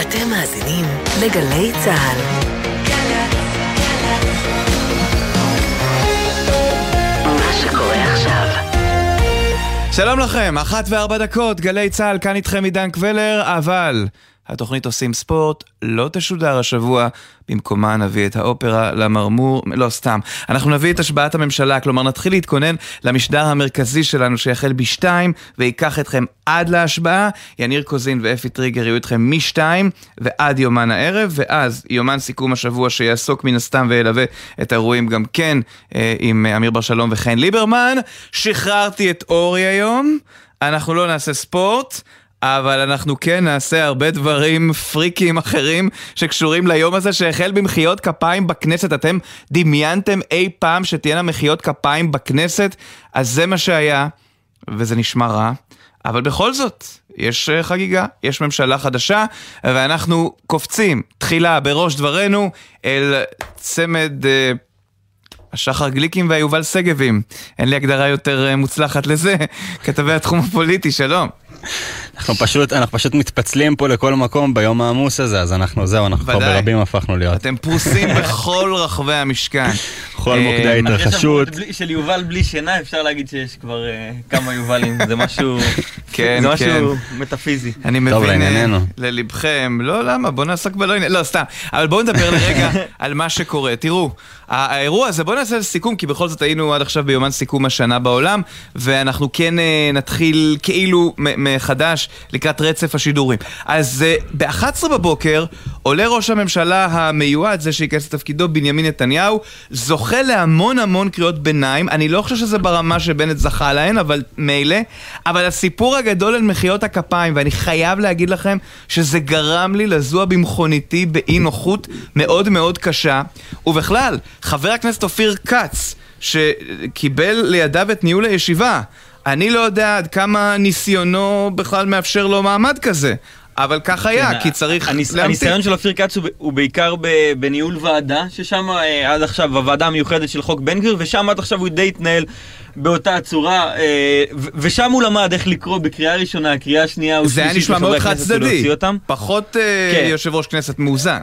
אתם מאזינים לגלי צה"ל. מה שקורה עכשיו. שלום לכם, אחת וארבע דקות, גלי צה"ל, כאן איתכם עידן קבלר, אבל התוכנית עושים ספורט לא תשודר השבוע, במקומה נביא את האופרה למרמור, לא סתם. אנחנו נביא את השבעת הממשלה, כלומר נתחיל להתכונן למשדר המרכזי שלנו שיחל בשתיים וייקח אתכם עד להשבעה. יניר קוזין ואפי טריגר יהיו אתכם משתיים ועד יומן הערב, ואז יומן סיכום השבוע שיעסוק מן הסתם וילווה את האירועים גם כן אה, עם אמיר בר שלום וחן ליברמן. שחררתי את אורי היום, אנחנו לא נעשה ספורט. אבל אנחנו כן נעשה הרבה דברים פריקים אחרים שקשורים ליום הזה שהחל במחיאות כפיים בכנסת. אתם דמיינתם אי פעם שתהיינה מחיאות כפיים בכנסת? אז זה מה שהיה, וזה נשמע רע. אבל בכל זאת, יש אה, חגיגה, יש ממשלה חדשה, ואנחנו קופצים תחילה בראש דברנו אל צמד... אה, השחר גליקים והיובל שגבים. אין לי הגדרה יותר אה, מוצלחת לזה. כתבי התחום הפוליטי, שלום. אנחנו פשוט, אנחנו פשוט מתפצלים פה לכל מקום ביום העמוס הזה, אז אנחנו, זהו, אנחנו כבר. ברבים הפכנו להיות. אתם פרוסים בכל רחבי המשכן. כל אה, מוקדי ההתרחשות. בלי- של יובל בלי שינה, אפשר להגיד שיש כבר אה, כמה יובלים, זה משהו, כן, זה כן. משהו מטאפיזי. אני מבין אה, לענייננו. ללבכם, לא למה, בואו נעסוק בלא עניין, לא סתם, אבל בואו נדבר לרגע על מה שקורה. תראו, האירוע הזה, בואו נעשה סיכום, כי בכל זאת היינו עד עכשיו ביומן סיכום השנה בעולם, ואנחנו כן אה, נתחיל כאילו מ- לקראת רצף השידורים. אז אה, ב-11 בבוקר עולה ראש הממשלה המיועד, זה שייכנס לתפקידו, בנימין נתניהו, זוכה להמון המון קריאות ביניים, אני לא חושב שזה ברמה שבנט זכה להן, אבל מילא, אבל הסיפור הגדול על מחיאות הכפיים, ואני חייב להגיד לכם שזה גרם לי לזוע במכוניתי באי נוחות מאוד מאוד קשה, ובכלל, חבר הכנסת אופיר כץ, שקיבל לידיו את ניהול הישיבה, אני לא יודע עד כמה ניסיונו בכלל מאפשר לו מעמד כזה. אבל כך היה, כן, כי צריך הניס- להמתין. הניסיון של אופיר כץ הוא הוא בעיקר ב- בניהול ועדה, ששם אה, עד עכשיו הוועדה המיוחדת של חוק בן גביר, ושם עד עכשיו הוא די התנהל באותה צורה, אה, ו- ושם הוא למד איך לקרוא בקריאה ראשונה, קריאה שנייה נשמע מאוד חד צדדי, ולהוציא אותם. פחות אה, כן. יושב ראש כנסת מאוזן.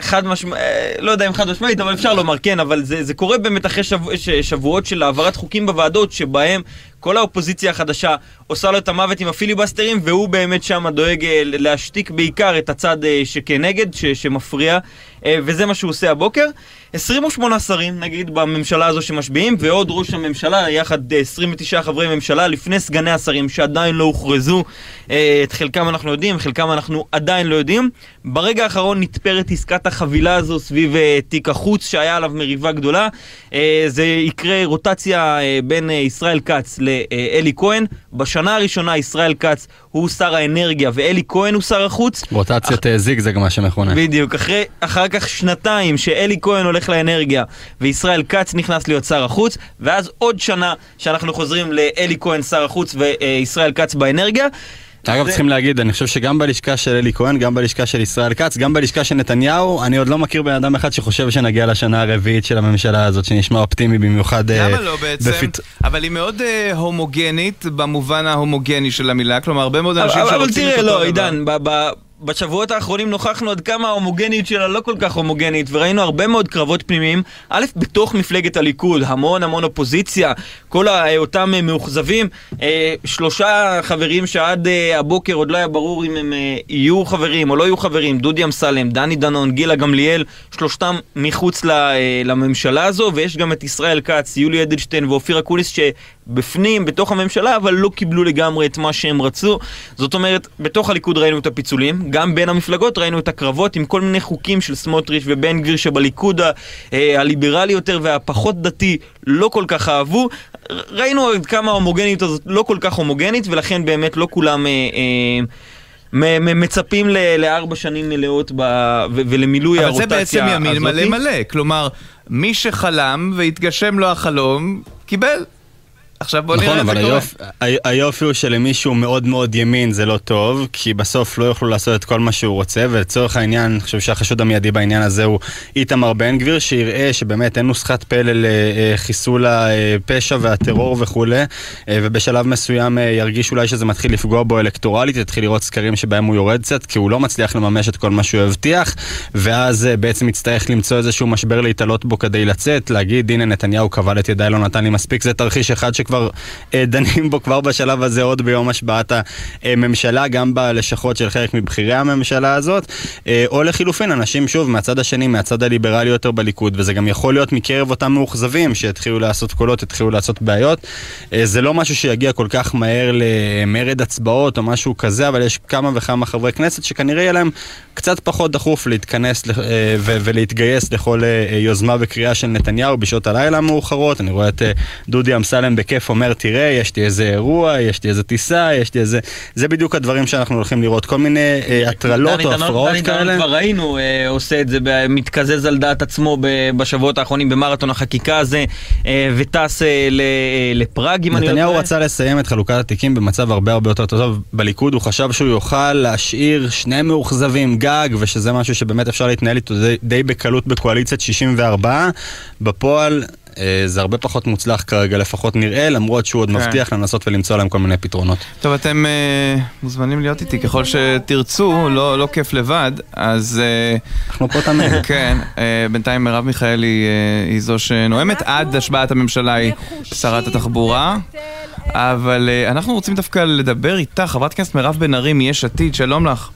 חד משמעית, לא יודע אם חד משמעית, אבל אפשר לומר כן, אבל זה, זה קורה באמת אחרי שבוע, שבועות של העברת חוקים בוועדות, שבהם כל האופוזיציה החדשה עושה לו את המוות עם הפיליבסטרים, והוא באמת שם דואג אה, להשתיק בעיקר את הצד אה, שכנגד, ש, שמפריע, אה, וזה מה שהוא עושה הבוקר. 28 שרים, נגיד, בממשלה הזו שמשביעים, ועוד ראש הממשלה, יחד אה, 29 חברי ממשלה, לפני סגני השרים שעדיין לא הוכרזו. את חלקם אנחנו יודעים, חלקם אנחנו עדיין לא יודעים. ברגע האחרון נתפרת עסקת החבילה הזו סביב תיק החוץ, שהיה עליו מריבה גדולה. זה יקרה רוטציה בין ישראל כץ לאלי כהן. בשנה הראשונה ישראל כץ הוא שר האנרגיה ואלי כהן הוא שר החוץ. רוטציית אה, זיגזג מה שמכונה. בדיוק, אחרי, אחר כך שנתיים שאלי כהן הולך לאנרגיה וישראל כץ נכנס להיות שר החוץ, ואז עוד שנה שאנחנו חוזרים לאלי כהן שר החוץ וישראל כץ באנרגיה. אגב, זה- צריכים להגיד, אני חושב שגם בלשכה של אלי כהן, גם בלשכה של ישראל כץ, גם בלשכה של נתניהו, אני עוד לא מכיר בן אדם אחד שחושב שנגיע לשנה הרביעית של הממשלה הזאת, שנשמע אופטימי במיוחד. אה, למה לא בעצם? אבל היא מאוד אה, הומוגנית במובן ההומוגני של המילה, כלומר הרבה מאוד אנשים אבל, אבל שרוצים את תראה, לא. עידן, ב- ב- בשבועות האחרונים נוכחנו עד כמה ההומוגניות שלה לא כל כך הומוגנית, וראינו הרבה מאוד קרבות פנימיים, א', בתוך מפלגת הליכוד, המון המון אופוזיציה, כל ה- אותם אה, מאוכזבים, אה, שלושה חברים שעד אה, הבוקר עוד לא היה ברור אם הם אה, יהיו חברים או לא יהיו חברים, דודי אמסלם, דני דנון, גילה גמליאל, שלושתם מחוץ אה, לממשלה הזו, ויש גם את ישראל כץ, יולי אדלשטיין ואופיר אקוניס שבפנים, בתוך הממשלה, אבל לא קיבלו לגמרי את מה שהם רצו. זאת אומרת, בתוך הליכוד ראינו את הפיצולים, גם בין המפלגות ראינו את הקרבות עם כל מיני חוקים של סמוטריץ' ובן גביר שבליכוד ה- אה, הליברלי יותר והפחות דתי לא כל כך אהבו. ראינו עד כמה ההומוגניות הזאת לא כל כך הומוגנית, ולכן באמת לא כולם... אה, אה, מצפים לארבע שנים מלאות ב... ו- ולמילוי אבל הרוטציה זה בעצם ימין הזאתי. מלא מלא, כלומר, מי שחלם והתגשם לו החלום, קיבל. עכשיו בוא נראה נכון, את זה אבל קורה. היופ- ה- היופי הוא שלמישהו מאוד מאוד ימין זה לא טוב, כי בסוף לא יוכלו לעשות את כל מה שהוא רוצה, ולצורך העניין, אני חושב שהחשוד המיידי בעניין הזה הוא איתמר בן גביר, שיראה שבאמת אין נוסחת פלא לחיסול הפשע והטרור וכולי, אה, ובשלב מסוים אה, ירגיש אולי שזה מתחיל לפגוע בו אלקטורלית, יתחיל לראות סקרים שבהם הוא יורד קצת, כי הוא לא מצליח לממש את כל מה שהוא הבטיח, ואז אה, בעצם יצטרך למצוא איזשהו משבר להתעלות בו כדי לצאת, להגיד, הנה נתניהו כבל את ידיי, לא נתן לי מספיק, זה תרחיש אחד שכבר אה, דנים בו כבר בשלב הזה עוד ביום השבעת הממשלה, גם בלשכות של חלק מבכירי הממשלה הזאת, אה, או לחילופין, אנשים שוב מהצד השני, מהצד הליברלי יותר בליכוד, וזה גם יכול להיות מקרב אותם מאוכזבים שיתחילו לעשות קולות, יתחילו לעשות בעיות. אה, זה לא משהו שיגיע כל כך מהר למרד הצבעות או משהו כזה, אבל יש כמה וכמה חברי כנסת שכנראה יהיה להם קצת פחות דחוף להתכנס אה, ולהתגייס לכל אה, יוזמה וקריאה של נתניהו בשעות הלילה המאוחרות. אני רואה את אה, דודי אמסלם בכיף אומר, תראה, יש לי איזה אירוע, יש לי איזה טיסה, יש לי איזה... זה בדיוק הדברים שאנחנו הולכים לראות, כל מיני אה, הטרלות דני או הפרעות דני כאלה. כבר ראינו אה, עושה את זה, מתקזז על דעת עצמו בשבועות האחרונים במרתון החקיקה הזה, אה, וטס אה, אה, לפראג אם אני לא נתניהו טועה. רצה לסיים את חלוקת התיקים במצב הרבה הרבה יותר טוב בליכוד, הוא חשב שהוא יוכל להשאיר שני מאוכזבים גג, ושזה משהו שבאמת אפשר להתנהל איתו די, די בקלות בקואליציית 64. בפועל אה, זה הרבה פחות מוצלח כרגע, לפחות נראה, למרות שהוא עוד כן. מבטיח לנסות ולמצוא להם כל מיני פתרונות. טוב, אתם אה, מוזמנים להיות איתי ככל שתרצו, לא, לא כיף לבד, אז אה, אנחנו פה תמיד. כן, אה, בינתיים מרב מיכאלי אה, היא זו שנואמת, עד השבעת הממשלה היא שרת התחבורה, אבל אה, אנחנו רוצים דווקא לדבר איתך, חברת הכנסת מירב בן ארי מיש עתיד, שלום לך.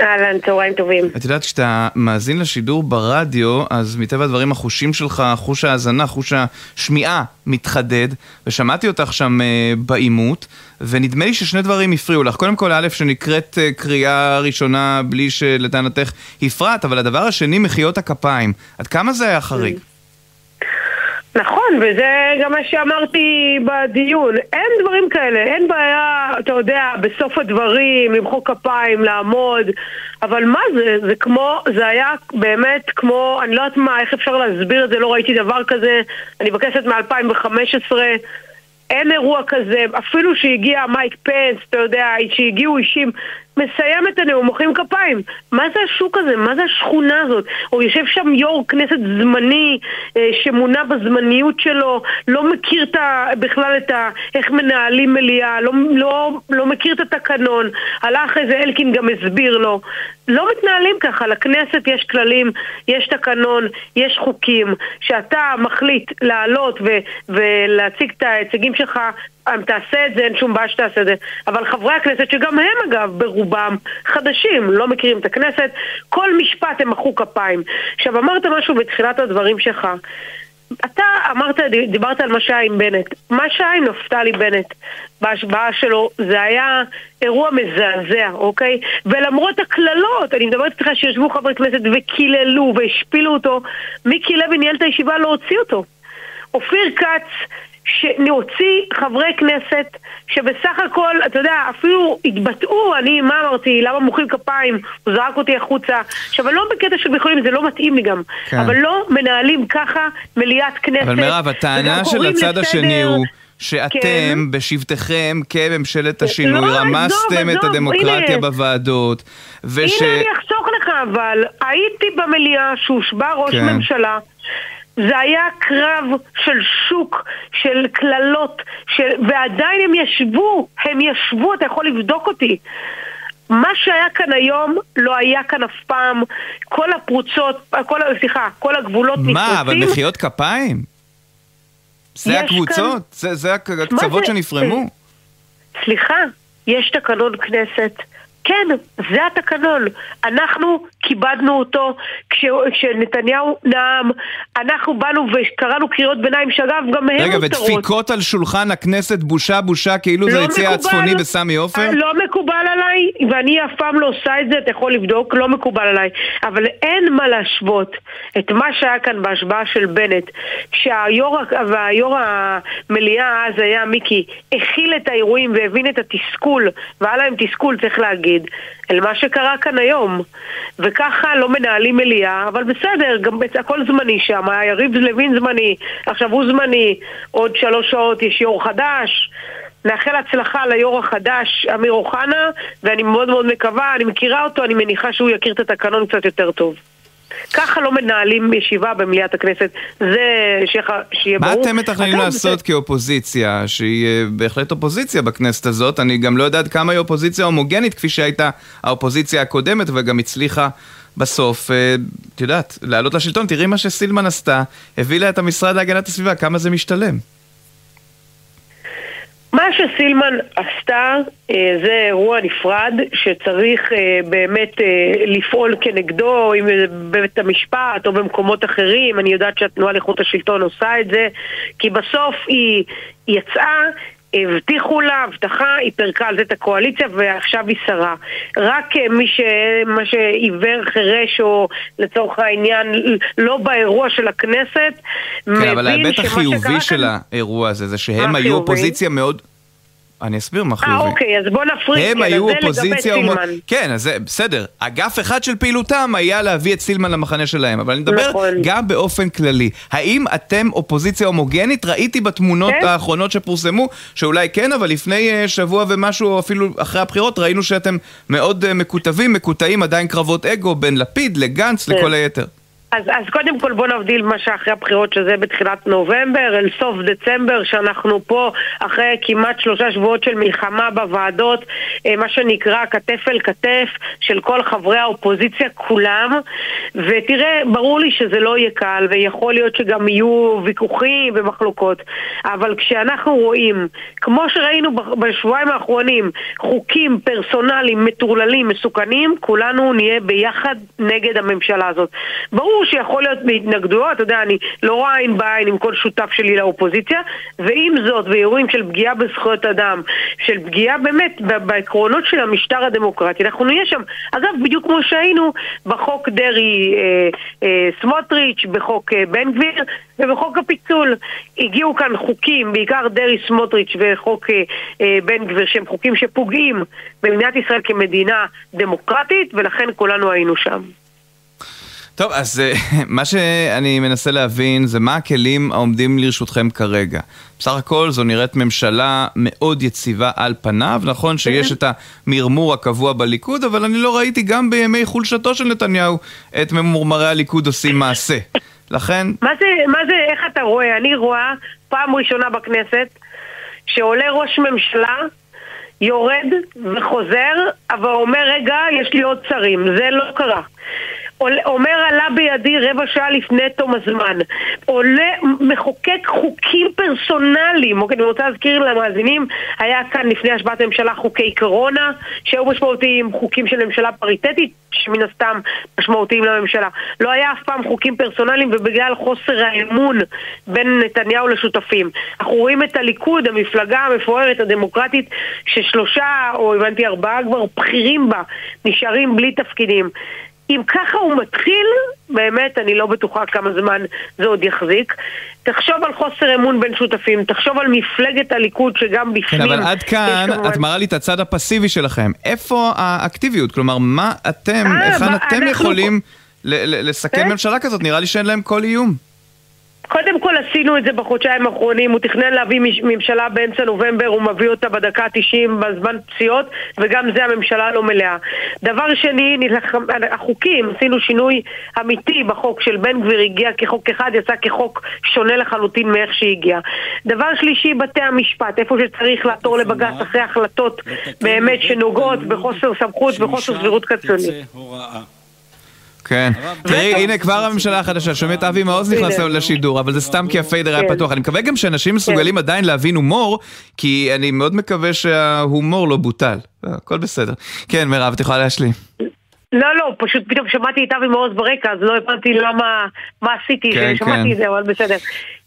אהלן, צהריים טובים. את יודעת, כשאתה מאזין לשידור ברדיו, אז מטבע הדברים החושים שלך, חוש ההאזנה, חוש השמיעה מתחדד, ושמעתי אותך שם אה, בעימות, ונדמה לי ששני דברים הפריעו לך. קודם כל, א', שנקראת אה, קריאה ראשונה בלי שלטענתך הפרעת, אבל הדבר השני, מחיאות הכפיים. עד כמה זה היה חריג? נכון, וזה גם מה שאמרתי בדיון. אין דברים כאלה, אין בעיה, אתה יודע, בסוף הדברים, למחוא כפיים, לעמוד, אבל מה זה? זה כמו, זה היה באמת כמו, אני לא יודעת מה, איך אפשר להסביר את זה, לא ראיתי דבר כזה, אני בכנסת מ-2015. אין אירוע כזה, אפילו שהגיע מייק פנס, אתה יודע, שהגיעו אישים, מסיים את הנאום, מוחאים כפיים. מה זה השוק הזה? מה זה השכונה הזאת? או יושב שם יו"ר כנסת זמני, אה, שמונה בזמניות שלו, לא מכיר את ה, בכלל את ה... איך מנהלים מליאה, לא, לא, לא מכיר את התקנון. הלך איזה אלקין גם הסביר לו. לא מתנהלים ככה, לכנסת יש כללים, יש תקנון, יש חוקים. שאתה מחליט לעלות ו- ולהציג את ההישגים שלך, אם תעשה את זה, אין שום בעיה שתעשה את זה. אבל חברי הכנסת, שגם הם אגב, ברובם חדשים, לא מכירים את הכנסת, כל משפט הם מחאו כפיים. עכשיו, אמרת משהו בתחילת הדברים שלך. אתה אמרת, דיברת על מה שהיה עם בנט. מה שהיה עם נפתלי בנט בהשבעה שלו, זה היה אירוע מזעזע, אוקיי? ולמרות הקללות, אני מדברת איתך שישבו חברי כנסת וקיללו והשפילו אותו, מיקי לוי ניהל את הישיבה להוציא אותו. אופיר כץ, שנוציא חברי כנסת שבסך הכל, אתה יודע, אפילו התבטאו, אני, מה אמרתי, למה מוחאים כפיים, הוא זרק אותי החוצה. עכשיו, אני לא בקטע של יכולים, זה לא מתאים לי גם. כן. אבל לא מנהלים ככה מליאת כנסת. אבל מירב, הטענה של הצד לסדר. השני הוא... כן. שאתם בשבתכם כממשלת השינוי לא, רמסתם עזוב, את הדמוקרטיה הנה. בוועדות וש... הנה אני אחסוך לך אבל, הייתי במליאה שהושבע ראש כן. ממשלה זה היה קרב של שוק, של קללות, של... ועדיין הם ישבו, הם ישבו, אתה יכול לבדוק אותי. מה שהיה כאן היום לא היה כאן אף פעם. כל הפרוצות, כל, סליחה, כל הגבולות מה, אבל נפרצים. מחיאות כפיים? זה הקבוצות? זה, זה הק- הקצוות זה? שנפרמו? סליחה, יש תקנון כנסת. כן, זה התקנון. אנחנו כיבדנו אותו כש, כשנתניהו נאם, אנחנו באנו וקראנו קריאות ביניים שאגב גם מהן רגע, מותרות. ודפיקות על שולחן הכנסת בושה בושה כאילו זה לא היציע מקובל. הצפוני בסמי עופר? לא מקובל עליי, ואני אף פעם לא עושה את זה, אתה יכול לבדוק, לא מקובל עליי. אבל אין מה להשוות את מה שהיה כאן בהשבעה של בנט, כשהיו"ר והיו"ר המליאה אז היה מיקי, הכיל את האירועים והבין את התסכול, והיה להם תסכול, צריך להגיד. להגיד, אל מה שקרה כאן היום. וככה לא מנהלים מליאה, אבל בסדר, גם הכל זמני שם, יריב לוין זמני, עכשיו הוא זמני, עוד שלוש שעות יש יו"ר חדש. נאחל הצלחה ליו"ר החדש, אמיר אוחנה, ואני מאוד מאוד מקווה, אני מכירה אותו, אני מניחה שהוא יכיר את התקנון קצת יותר טוב. ככה לא מנהלים ישיבה במליאת הכנסת, זה שיהיה מה ברור. אתם מתכננים לעשות זה- כאופוזיציה, שהיא אה, בהחלט אופוזיציה בכנסת הזאת? אני גם לא יודעת כמה היא אופוזיציה הומוגנית, כפי שהייתה האופוזיציה הקודמת, וגם הצליחה בסוף, אה, את יודעת, לעלות לשלטון. תראי מה שסילמן עשתה, הביאה את המשרד להגנת הסביבה, כמה זה משתלם. מה שסילמן עשתה אה, זה אירוע נפרד שצריך אה, באמת אה, לפעול כנגדו, אם זה בבית המשפט או במקומות אחרים. אני יודעת שהתנועה לאיכות השלטון עושה את זה, כי בסוף היא יצאה הבטיחו לה הבטחה, היא פירקה על זה את הקואליציה ועכשיו היא שרה. רק אה, מי ש... מה שעיוור חירש או לצורך העניין לא באירוע של הכנסת כן, אבל מבין ההיבט שמה החיובי שקרה של כאן- האירוע הזה, זה שהם היו? אופוזיציה מאוד... אני אסביר מה אה, חיובי. אוקיי, אז בוא נפריד. הם כן, היו אופוזיציה... סילמן. כן, אז זה בסדר. אגף אחד של פעילותם היה להביא את סילמן למחנה שלהם, אבל אני מדבר נכון. גם באופן כללי. האם אתם אופוזיציה הומוגנית? ראיתי בתמונות כן. האחרונות שפורסמו, שאולי כן, אבל לפני אה, שבוע ומשהו, אפילו אחרי הבחירות, ראינו שאתם מאוד אה, מקוטבים, מקוטעים, עדיין קרבות אגו בין לפיד לגנץ כן. לכל היתר. אז, אז קודם כל בוא נבדיל מה שאחרי הבחירות שזה בתחילת נובמבר אל סוף דצמבר שאנחנו פה אחרי כמעט שלושה שבועות של מלחמה בוועדות אה, מה שנקרא כתף אל כתף של כל חברי האופוזיציה כולם. ותראה ברור לי שזה לא יהיה קל ויכול להיות שגם יהיו ויכוחים ומחלוקות. אבל כשאנחנו רואים כמו שראינו בשבועיים האחרונים חוקים פרסונליים מטורללים מסוכנים כולנו נהיה ביחד נגד הממשלה הזאת. ברור שיכול להיות בהתנגדויות, אתה יודע, אני לא רואה עין בעין עם כל שותף שלי לאופוזיציה, ועם זאת, באירועים של פגיעה בזכויות אדם, של פגיעה באמת בעקרונות של המשטר הדמוקרטי, אנחנו נהיה שם. אגב, בדיוק כמו שהיינו בחוק דרעי אה, אה, סמוטריץ', בחוק אה, בן גביר ובחוק הפיצול. הגיעו כאן חוקים, בעיקר דרעי סמוטריץ' וחוק אה, אה, בן גביר, שהם חוקים שפוגעים במדינת ישראל כמדינה דמוקרטית, ולכן כולנו היינו שם. טוב, אז אה, מה שאני מנסה להבין זה מה הכלים העומדים לרשותכם כרגע. בסך הכל זו נראית ממשלה מאוד יציבה על פניו, נכון שיש את המרמור הקבוע בליכוד, אבל אני לא ראיתי גם בימי חולשתו של נתניהו את ממורמרי הליכוד עושים מעשה. לכן, מה זה, מה זה, איך אתה רואה? אני רואה פעם ראשונה בכנסת שעולה ראש ממשלה, יורד וחוזר, אבל אומר, רגע, יש לי עוד שרים. זה לא קרה. אומר עלה בידי רבע שעה לפני תום הזמן. עולה, מחוקק חוקים פרסונליים. אוקיי, אני רוצה להזכיר למאזינים, היה כאן לפני השבעת הממשלה חוקי קורונה, שהיו משמעותיים, חוקים של ממשלה פריטטית, שמן הסתם משמעותיים לממשלה. לא היה אף פעם חוקים פרסונליים, ובגלל חוסר האמון בין נתניהו לשותפים. אנחנו רואים את הליכוד, המפלגה המפוארת, הדמוקרטית, ששלושה, או הבנתי ארבעה כבר בכירים בה, נשארים בלי תפקידים. אם ככה הוא מתחיל, באמת אני לא בטוחה כמה זמן זה עוד יחזיק. תחשוב על חוסר אמון בין שותפים, תחשוב על מפלגת הליכוד שגם בפנים... כן, אבל עד כאן כמובן- את מראה לי את הצד הפסיבי שלכם. איפה האקטיביות? כלומר, מה אתם, אה, היכן אתם אנחנו- יכולים לסכן כן? ממשלה כזאת? נראה לי שאין להם כל איום. קודם כל עשינו את זה בחודשיים האחרונים, הוא תכנן להביא מש- ממשלה באמצע נובמבר, הוא מביא אותה בדקה ה-90 בזמן פציעות, וגם זה הממשלה לא מלאה. דבר שני, נלחם, החוקים, עשינו שינוי אמיתי בחוק של בן גביר, הגיע כחוק אחד, יצא כחוק שונה לחלוטין מאיך שהגיע. דבר שלישי, בתי המשפט, איפה שצריך לעתור לבג"ץ אחרי החלטות באמת שנוגעות בחוסר סמכות וחוסר סבירות קיצונית. כן. תראי, הנה כבר הממשלה החדשה, שומעת אבי מעוז נכנס. לשידור, אבל זה סתם כי הפיידר היה כן. פתוח. אני מקווה גם שאנשים מסוגלים עדיין להבין הומור, כי אני מאוד מקווה שההומור לא בוטל. הכל בסדר. כן, מירב, את יכולה להשלים. לא, לא, פשוט פתאום שמעתי את אבי מעוז ברקע, אז לא הבנתי למה, מה עשיתי, כן, שמעתי כן. את זה, אבל בסדר.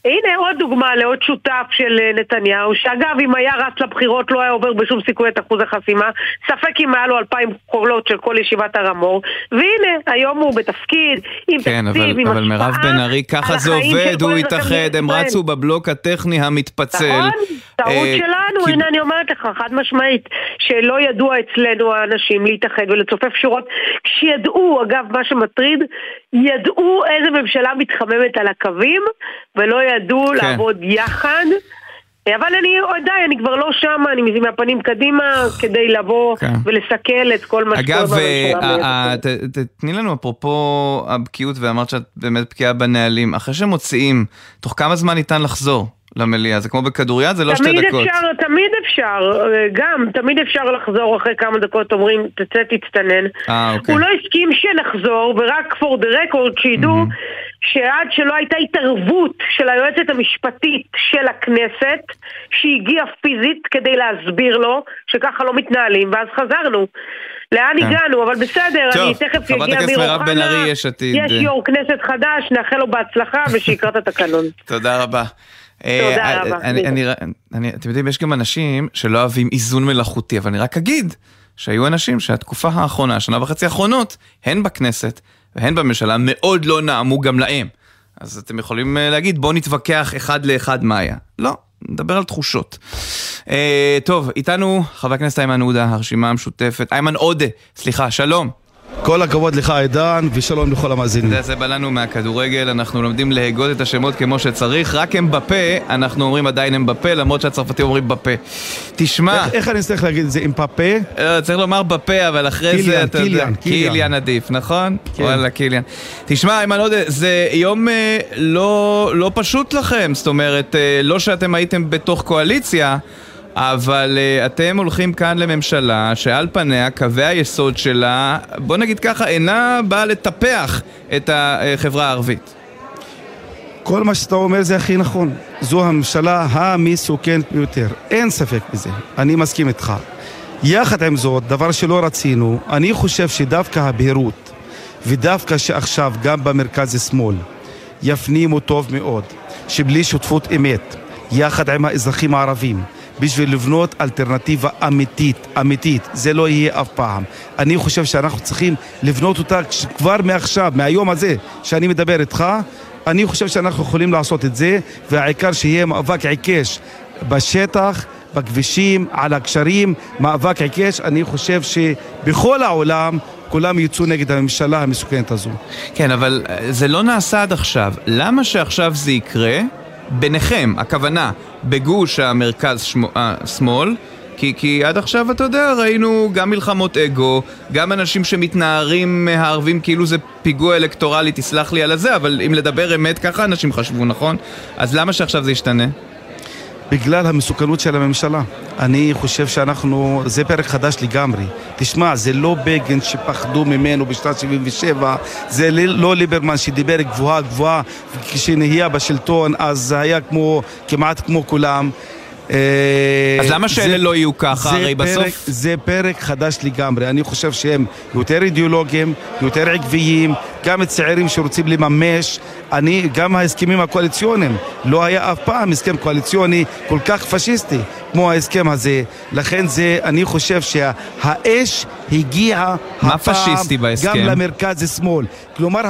הנה עוד דוגמה לעוד שותף של אה, נתניהו, שאגב, אם היה רץ לבחירות לא היה עובר בשום סיכוי את אחוז החסימה, ספק אם היה לו אלפיים קולות של כל ישיבת הר המור, והנה, היום הוא בתפקיד, עם כן, תקציב, אבל, עם אבל מירב בן ארי, ככה זה עובד, הוא התאחד, הם. רצו בבלוק הטכני המתפצל. נכון, טעות אה, שלנו, הנה אני אומרת לך, חד משמעית, שלא ידוע אצלנו האנשים להתאחד ולצופף שורות, כשידעו, אגב, מה שמטריד, ידעו איזה ממשלה מתחממת על הקווים, ולא ידעו כן. לעבוד יחד. אבל אני, די, אני כבר לא שמה, אני מזיז מהפנים קדימה כדי לבוא כן. ולסכל את כל מה שקורה אגב, בממשלה. אה, ביתר אה, ת- תני לנו אפרופו הבקיאות, ואמרת שאת באמת בקיאה בנהלים. אחרי שמוציאים, תוך כמה זמן ניתן לחזור למליאה? זה כמו בכדוריד, זה לא שתי תמיד דקות. אפשר, תמיד אפשר, אה, גם, תמיד אפשר לחזור אחרי כמה דקות, אומרים, תצא תצטנן. אה, אוקיי. הוא לא הסכים שנחזור, ורק for the record, שידעו שעד שלא הייתה התערבות של היועצת המשפטית של הכנסת, שהגיעה פיזית כדי להסביר לו שככה לא מתנהלים, ואז חזרנו. לאן כן. הגענו? אבל בסדר, טוב, אני תכף חברת יגיע הכנסת אמיר מירב בן אוחנה, ארי, יש עתיד. יש יו"ר כנסת חדש, נאחל לו בהצלחה ושיקרא את התקנון. תודה רבה. תודה אה, רבה. אתם יודעים, יש גם אנשים שלא אוהבים איזון מלאכותי, אבל אני רק אגיד שהיו אנשים שהתקופה האחרונה, השנה וחצי האחרונות, הן בכנסת והן בממשלה, מאוד לא נעמו גם להם. אז אתם יכולים אה, להגיד, בואו נתווכח אחד לאחד מה היה. לא, נדבר על תחושות. אה, טוב, איתנו חבר הכנסת איימן עודה, הרשימה המשותפת. איימן עודה, סליחה, שלום. כל הכבוד לך עידן, ושלום לכל המאזינים. זה, זה בא לנו מהכדורגל, אנחנו לומדים להגות את השמות כמו שצריך, רק הם בפה, אנחנו אומרים עדיין הם בפה, למרות שהצרפתים אומרים בפה. תשמע, איך- איך אני צריך להגיד את זה, עם פאפה? אה, צריך לומר בפה, אבל אחרי קיליאן, זה אתה יודע, קיליאן, קיליאן. קיליאן עדיף, נכון? כן. וואלה, קיליאן. תשמע, איימן עודה, זה יום אה, לא, לא פשוט לכם, זאת אומרת, אה, לא שאתם הייתם בתוך קואליציה, אבל אה, אתם הולכים כאן לממשלה שעל פניה, קווי היסוד שלה, בוא נגיד ככה, אינה באה לטפח את החברה הערבית. כל מה שאתה אומר זה הכי נכון. זו הממשלה המסוכנת ביותר, אין ספק בזה, אני מסכים איתך. יחד עם זאת, דבר שלא רצינו, אני חושב שדווקא הבהירות, ודווקא שעכשיו גם במרכז שמאל, יפנימו טוב מאוד, שבלי שותפות אמת, יחד עם האזרחים הערבים, בשביל לבנות אלטרנטיבה אמיתית, אמיתית, זה לא יהיה אף פעם. אני חושב שאנחנו צריכים לבנות אותה כבר מעכשיו, מהיום הזה שאני מדבר איתך, אני חושב שאנחנו יכולים לעשות את זה, והעיקר שיהיה מאבק עיקש בשטח, בכבישים, על הגשרים, מאבק עיקש. אני חושב שבכל העולם כולם יצאו נגד הממשלה המסוכנת הזו. כן, אבל אה, זה לא נעשה עד עכשיו. למה שעכשיו זה יקרה? ביניכם, הכוונה, בגוש המרכז שמו, אה, כי, כי עד עכשיו, אתה יודע, ראינו גם מלחמות אגו, גם אנשים שמתנערים מהערבים כאילו זה פיגוע אלקטורלי, תסלח לי על הזה, אבל אם לדבר אמת, ככה אנשים חשבו, נכון? אז למה שעכשיו זה ישתנה? בגלל המסוכנות של הממשלה. אני חושב שאנחנו, זה פרק חדש לגמרי. תשמע, זה לא בגין שפחדו ממנו בשנת 77, זה לא ליברמן שדיבר גבוהה גבוהה, וכשנהיה בשלטון אז היה כמו, כמעט כמו כולם. אה, אז למה שאלה לא יהיו ככה? הרי פרק, בסוף... זה פרק חדש לגמרי. אני חושב שהם יותר אידיאולוגיים, יותר עקביים, גם צעירים שרוצים לממש. אני, גם ההסכמים הקואליציוניים, לא היה אף פעם הסכם קואליציוני כל כך פשיסטי כמו ההסכם הזה. לכן זה, אני חושב שהאש הגיעה הפעם פשיסטי? גם למרכז שמאל. כלומר,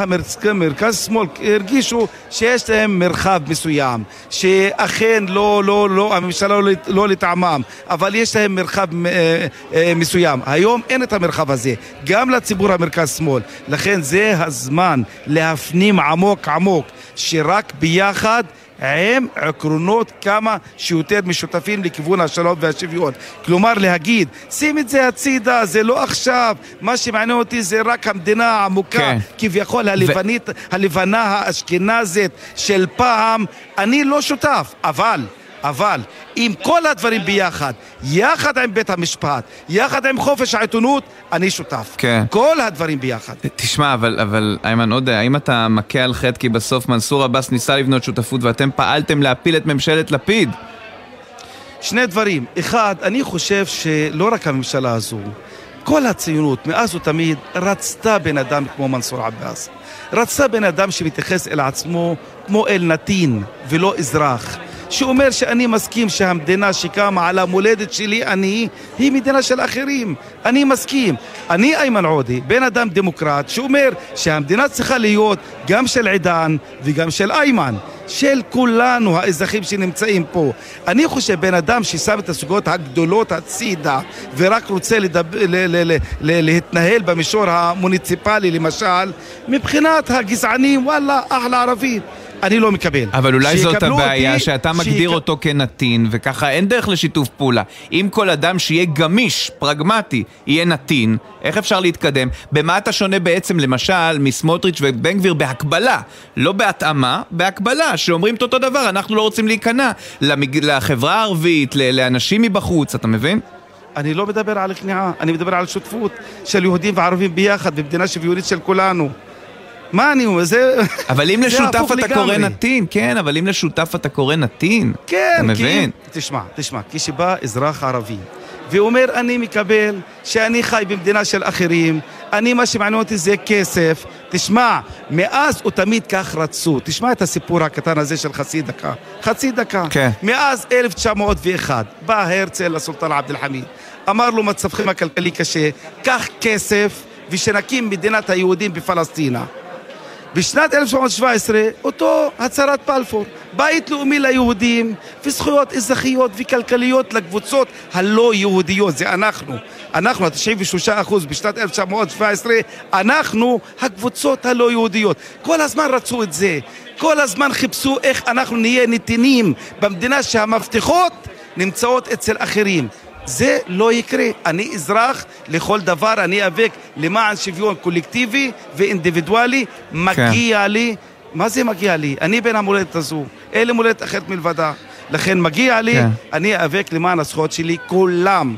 המרכז שמאל הרגישו שיש להם מרחב מסוים, שאכן לא, לא, לא, הממשלה לא, לא לטעמם, אבל יש להם מרחב אה, אה, מסוים. היום אין את המרחב הזה, גם לציבור המרכז שמאל. לכן זה הזמן להפנים עמוק עמוק, שרק ביחד עם עקרונות כמה שיותר משותפים לכיוון השלום והשוויון. כלומר להגיד, שים את זה הצידה, זה לא עכשיו, מה שמעניין אותי זה רק המדינה העמוקה, כן. כביכול הלבנית, הלבנה האשכנזית של פעם, אני לא שותף, אבל... אבל עם כל הדברים ביחד, יחד עם בית המשפט, יחד עם חופש העיתונות, אני שותף. כן. כל הדברים ביחד. תשמע, אבל, אבל איימן עודה, האם אתה מכה על חטא כי בסוף מנסור עבאס ניסה לבנות שותפות ואתם פעלתם להפיל את ממשלת לפיד? שני דברים. אחד, אני חושב שלא רק הממשלה הזו, כל הציונות, מאז ותמיד, רצתה בן אדם כמו מנסור עבאס. רצתה בן אדם שמתייחס אל עצמו כמו אל נתין ולא אזרח. שאומר שאני מסכים שהמדינה שקמה על המולדת שלי, אני, היא מדינה של אחרים. אני מסכים. אני איימן עודה, בן אדם דמוקרט, שאומר שהמדינה צריכה להיות גם של עידן וגם של איימן. של כולנו, האזרחים שנמצאים פה. אני חושב בן אדם ששם את הסוגיות הגדולות הצידה ורק רוצה לדבר, ל, ל, ל, ל, להתנהל במישור המוניציפלי למשל, מבחינת הגזענים, וואלה, אחלה ערבי. אני לא מקבל. אבל אולי זאת הבעיה, אותי, שאתה מגדיר שיק- אותו כנתין, וככה אין דרך לשיתוף פעולה. אם כל אדם שיהיה גמיש, פרגמטי, יהיה נתין, איך אפשר להתקדם? במה אתה שונה בעצם, למשל, מסמוטריץ' ובן גביר בהקבלה, לא בהתאמה, בהקבלה, שאומרים את אותו דבר, אנחנו לא רוצים להיכנע למג... לחברה הערבית. לאנשים מבחוץ, אתה מבין? אני לא מדבר על כניעה, אני מדבר על שותפות של יהודים וערבים ביחד במדינה שוויונית של כולנו. מה אני אומר? זה... אבל אם לשותף אתה קורא לגמרי. נתין, כן, אבל אם לשותף אתה קורא נתין, כן, אתה מבין? כי... תשמע, תשמע, כשבא אזרח ערבי ואומר אני מקבל שאני חי במדינה של אחרים, אני מה שמעניין אותי זה כסף, תשמע, מאז ותמיד כך רצו, תשמע את הסיפור הקטן הזה של חצי דקה, חצי דקה, כן. מאז 1901 בא הרצל לסולטן עבד אל-חמיד, אמר לו מצבכם הכלכלי קשה, קח כסף ושנקים מדינת היהודים בפלסטינה. בשנת 1917, אותו הצהרת בלפור, בית לאומי ליהודים וזכויות אזרחיות וכלכליות לקבוצות הלא יהודיות, זה אנחנו. אנחנו, ה-93% בשנת 1917, אנחנו הקבוצות הלא יהודיות. כל הזמן רצו את זה, כל הזמן חיפשו איך אנחנו נהיה נתינים במדינה שהמפתחות נמצאות אצל אחרים. זה לא יקרה. אני אזרח לכל דבר, אני איאבק למען שוויון קולקטיבי ואינדיבידואלי. מגיע לי, מה זה מגיע לי? אני בן המולדת הזו, אין לי מולדת אחרת מלבדה. לכן מגיע לי, כן. אני איאבק למען הזכויות שלי, כולם.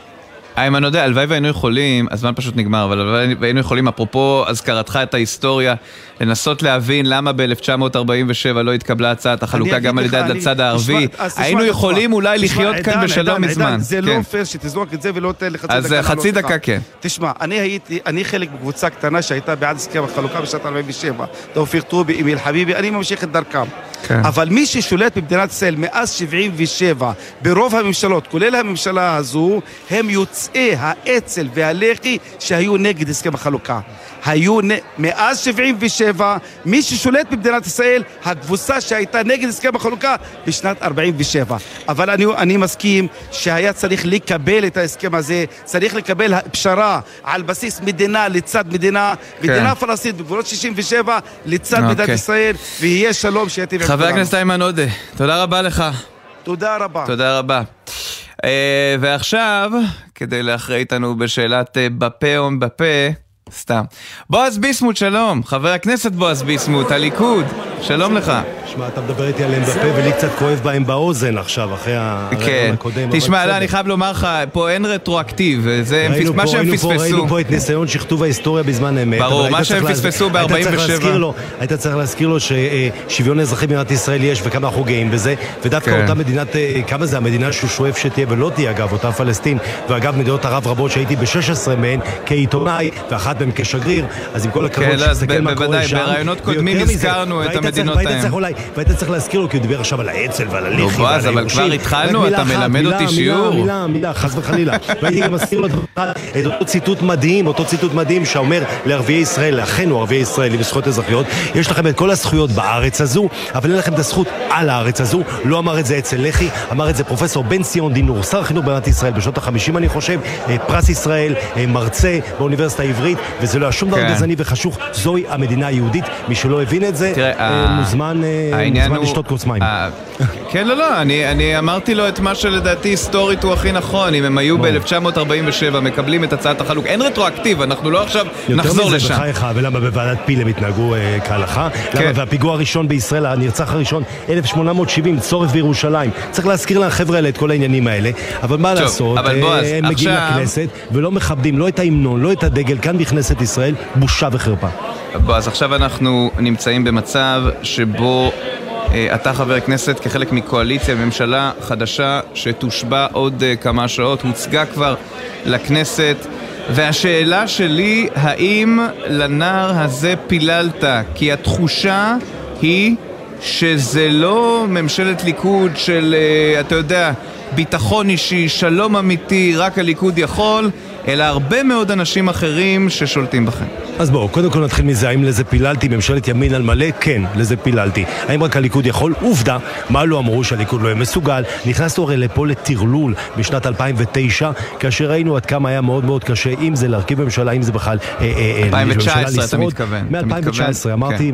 איימן יודע, הלוואי והיינו יכולים, הזמן פשוט נגמר, אבל הלוואי והיינו יכולים, אפרופו הזכרתך את ההיסטוריה, לנסות להבין למה ב-1947 לא התקבלה הצעת החלוקה גם על ידי הצד הערבי. אז היינו. יכולים אולי לחיות כאן בשלום מזמן. זה כן. לא פייר שתזרוק את זה ולא תן לך אז לענות חצי. דקה, כן. תשמע, אני הייתי, אני חלק מקבוצה קטנה שהייתה בעד הסכם החלוקה בשנת 47. תאופיק טובי, אמיל חביבי, אני ממשיך את דרכם. כן. אבל מי ששולט במדינת ישראל מאז 77, ברוב הממשלות, כולל הממשלה הזו, הם יוצאי האצ"ל והלח"י שהיו נגד הסכם החלוקה. היו נ... מאז 77, מי ששולט במדינת ישראל, הקבוצה שהייתה נגד הסכם החלוקה בשנת 47. אבל אני, אני מסכים שהיה צריך לקבל את ההסכם הזה, צריך לקבל פשרה על בסיס מדינה לצד מדינה, מדינה פלסטינית בגבולות 67 לצד מדינת אוקיי. ישראל, ויהיה שלום עם חבר. הכנסת איימן עודה, תודה רבה לך. תודה רבה. תודה רבה. אה, ועכשיו, כדי להכריע איתנו בשאלת אה, בפה או בפה, סתם. בועז ביסמוט, שלום. חבר הכנסת בועז ביסמוט, הליכוד, שלום לך. שמע, אתה מדבר איתי עליהם בפה ולי קצת כואב בהם באוזן עכשיו, אחרי כן. הקודם. תשמע, לא. אני חייב לומר לך, פה אין רטרואקטיב, זה מה שהם פספסו. ראינו פה את ניסיון שכתוב ההיסטוריה בזמן אמת. ברור, מה שהם פספסו היית צריך ב-47. להזכיר לו- היית צריך להזכיר לו ששוויון אזרחי במדינת ישראל יש וכמה אנחנו גאים בזה, ודווקא כן. אותה מדינת, אה, כמה זה המדינה שהוא שואף שתהיה ולא תהיה אגב, אותה פלסטין, ואגב מדינות ערב רבות שהייתי ב-16 מהן כעיתונאי, ואחת מהן כשגריר, אז עם כל הכבוד כן, לא, שיסתכל ב- מה קורה בוודאי, שם. קודמים הזכרנו את המדינות והיית. צריך אולי- והיית צריך להזכיר לו, כי הוא דיבר עכשיו על האצ"ל ועל הלח"י נו, ועל בועז, אבל. כבר התחלנו, מילה אתה מלמד מילה, אותי מילה, שיעור. מילה, מילה, חס וחלילה. והייתי גם מזכיר לו את אותו ציטוט מדהים, אותו ציטוט מדהים שאומר לערביי ישראל, לאחינו ערביי ישראל עם זכויות אזרחיות, יש לכם את כל הזכויות בארץ הזו, אבל אין לכם את הזכות על הארץ הזו. לא אמר את זה אצל לח"י, אמר את זה פרופסור בן ציון דינור, שר החינוך במדינת ישראל בשנות החמישים אני חושב, אה, פרס ישראל, אה, מרצה באוניברסיטה העברית, וזה לא היה שום דבר כן. גזעני וחשוך, זוהי המדינה היהודית. מי שלא הבין את זה, תראה, אה, מוזמן אה. לשתות כוס מים. ה- כן, לא, לא, אני, אמרתי לו את מה שלדעתי היסטורית הוא הכי נכון. אם הם היו ב-1947 מקבלים את הצעת החלוק, אין רטרואקטיב, אנחנו לא עכשיו נחזור יותר מזה, לשם. בחייך, ולמה בוועדת פיל הם התנהגו אה, כהלכה? כן. למה והפיגוע הראשון בישראל, הנרצח הראשון, 1870, צורך בירושלים. צריך להזכיר לחבר'ה האלה את כל העניינים האלה, אבל מה לעשות, אה, הם מגיעים לכנסת ולא מכבדים לא את ההמנון, לא את הדגל, כאן בכנסת ישראל, בושה וחרפה. בועז, עכשיו אנחנו נמצאים במצב שבו אה, אתה חבר כנסת כחלק מקואליציה, ממשלה חדשה שתושבע עוד אה, כמה שעות, הוצגה כבר לכנסת. והשאלה שלי, האם לנער הזה פיללת? כי התחושה היא שזה לא ממשלת ליכוד של, אה, אתה יודע, ביטחון אישי, שלום אמיתי, רק הליכוד יכול, אלא הרבה מאוד אנשים אחרים ששולטים בכם. אז בואו, קודם כל נתחיל מזה, האם לזה פיללתי ממשלת ימין על מלא? כן, לזה פיללתי. האם רק הליכוד יכול? עובדה, מה לא אמרו שהליכוד לא יהיה מסוגל? נכנסנו הרי לפה לטרלול בשנת 2009, כאשר ראינו עד כמה היה מאוד מאוד קשה, אם זה להרכיב ממשלה, אם זה בכלל... אה, אה, 2019 אתה מתכוון. מ-2019, אמרתי...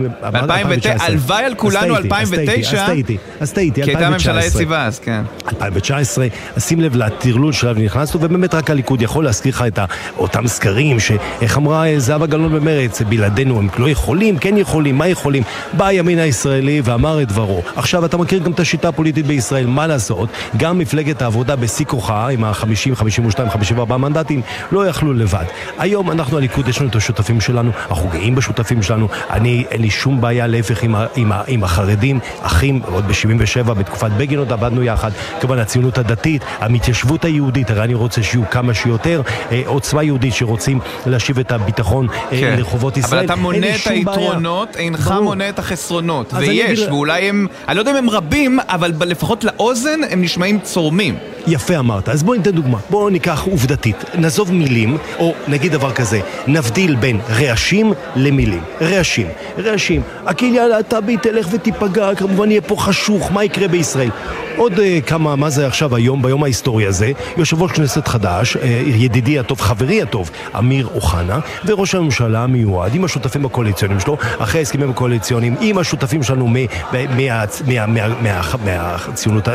כן. הלוואי על כולנו 2009, אז טעיתי, אז טעיתי, כי הייתה ממשלה יציבה, אז כן. 2019, אז שים לב לטרלול שלנו נכנסנו, ובאמת רק הליכוד יכול להזכיר לך את אותם סקרים, שאיך אמרה זהבה גלאון במרץ, בלעדינו הם לא יכולים, כן יכולים, מה יכולים? בא הימין הישראלי ואמר את דברו. עכשיו, אתה מכיר גם את השיטה הפוליטית בישראל, מה לעשות? גם מפלגת העבודה בשיא כוחה, עם ה-50, 52, 54 מנדטים, לא יכלו לבד. היום אנחנו הליכוד, יש לנו את השותפים שלנו, אנחנו גאים בשותפים שלנו, אני, אין לי שום בעיה, להפך, עם, ה, עם, עם החרדים, אחים, עוד ב-77, בתקופת בגין עוד עבדנו יחד, כמובן הציונות הדתית, המתיישבות היהודית, הרי אני רוצה שיהיו כמה שיותר, אה, עוצמה יהודית שרוצים להשיב את הביטחון אה, כן. לרחובות ישראל. אבל אתה מונה את היתרונות, אינך ברור. מונה את החסרונות. ויש, אגיד... ואולי הם, אני לא יודע אם הם רבים, אבל לפחות לאוזן הם נשמעים צורמים. יפה אמרת. אז בואי ניתן דוגמה. בואו ניקח עובדתית. נעזוב מילים, או נגיד דבר כזה, נבדיל בין רעשים למילים. רעשים. רעשים. הקהילה הלהט"בית תלך ותיפגע, כמובן יהיה פה חשוך, מה יקרה בישראל? עוד uh, כמה, מה זה עכשיו היום, ביום ההיסטורי הזה, יושב ראש כנסת חדש, uh, ידידי הטוב, חברי הטוב, אמיר אוחנה, וראש הממשלה המיועד, עם השותפים הקואליציוניים שלו, אחרי ההסכמים הקואליציוניים, עם השותפים שלנו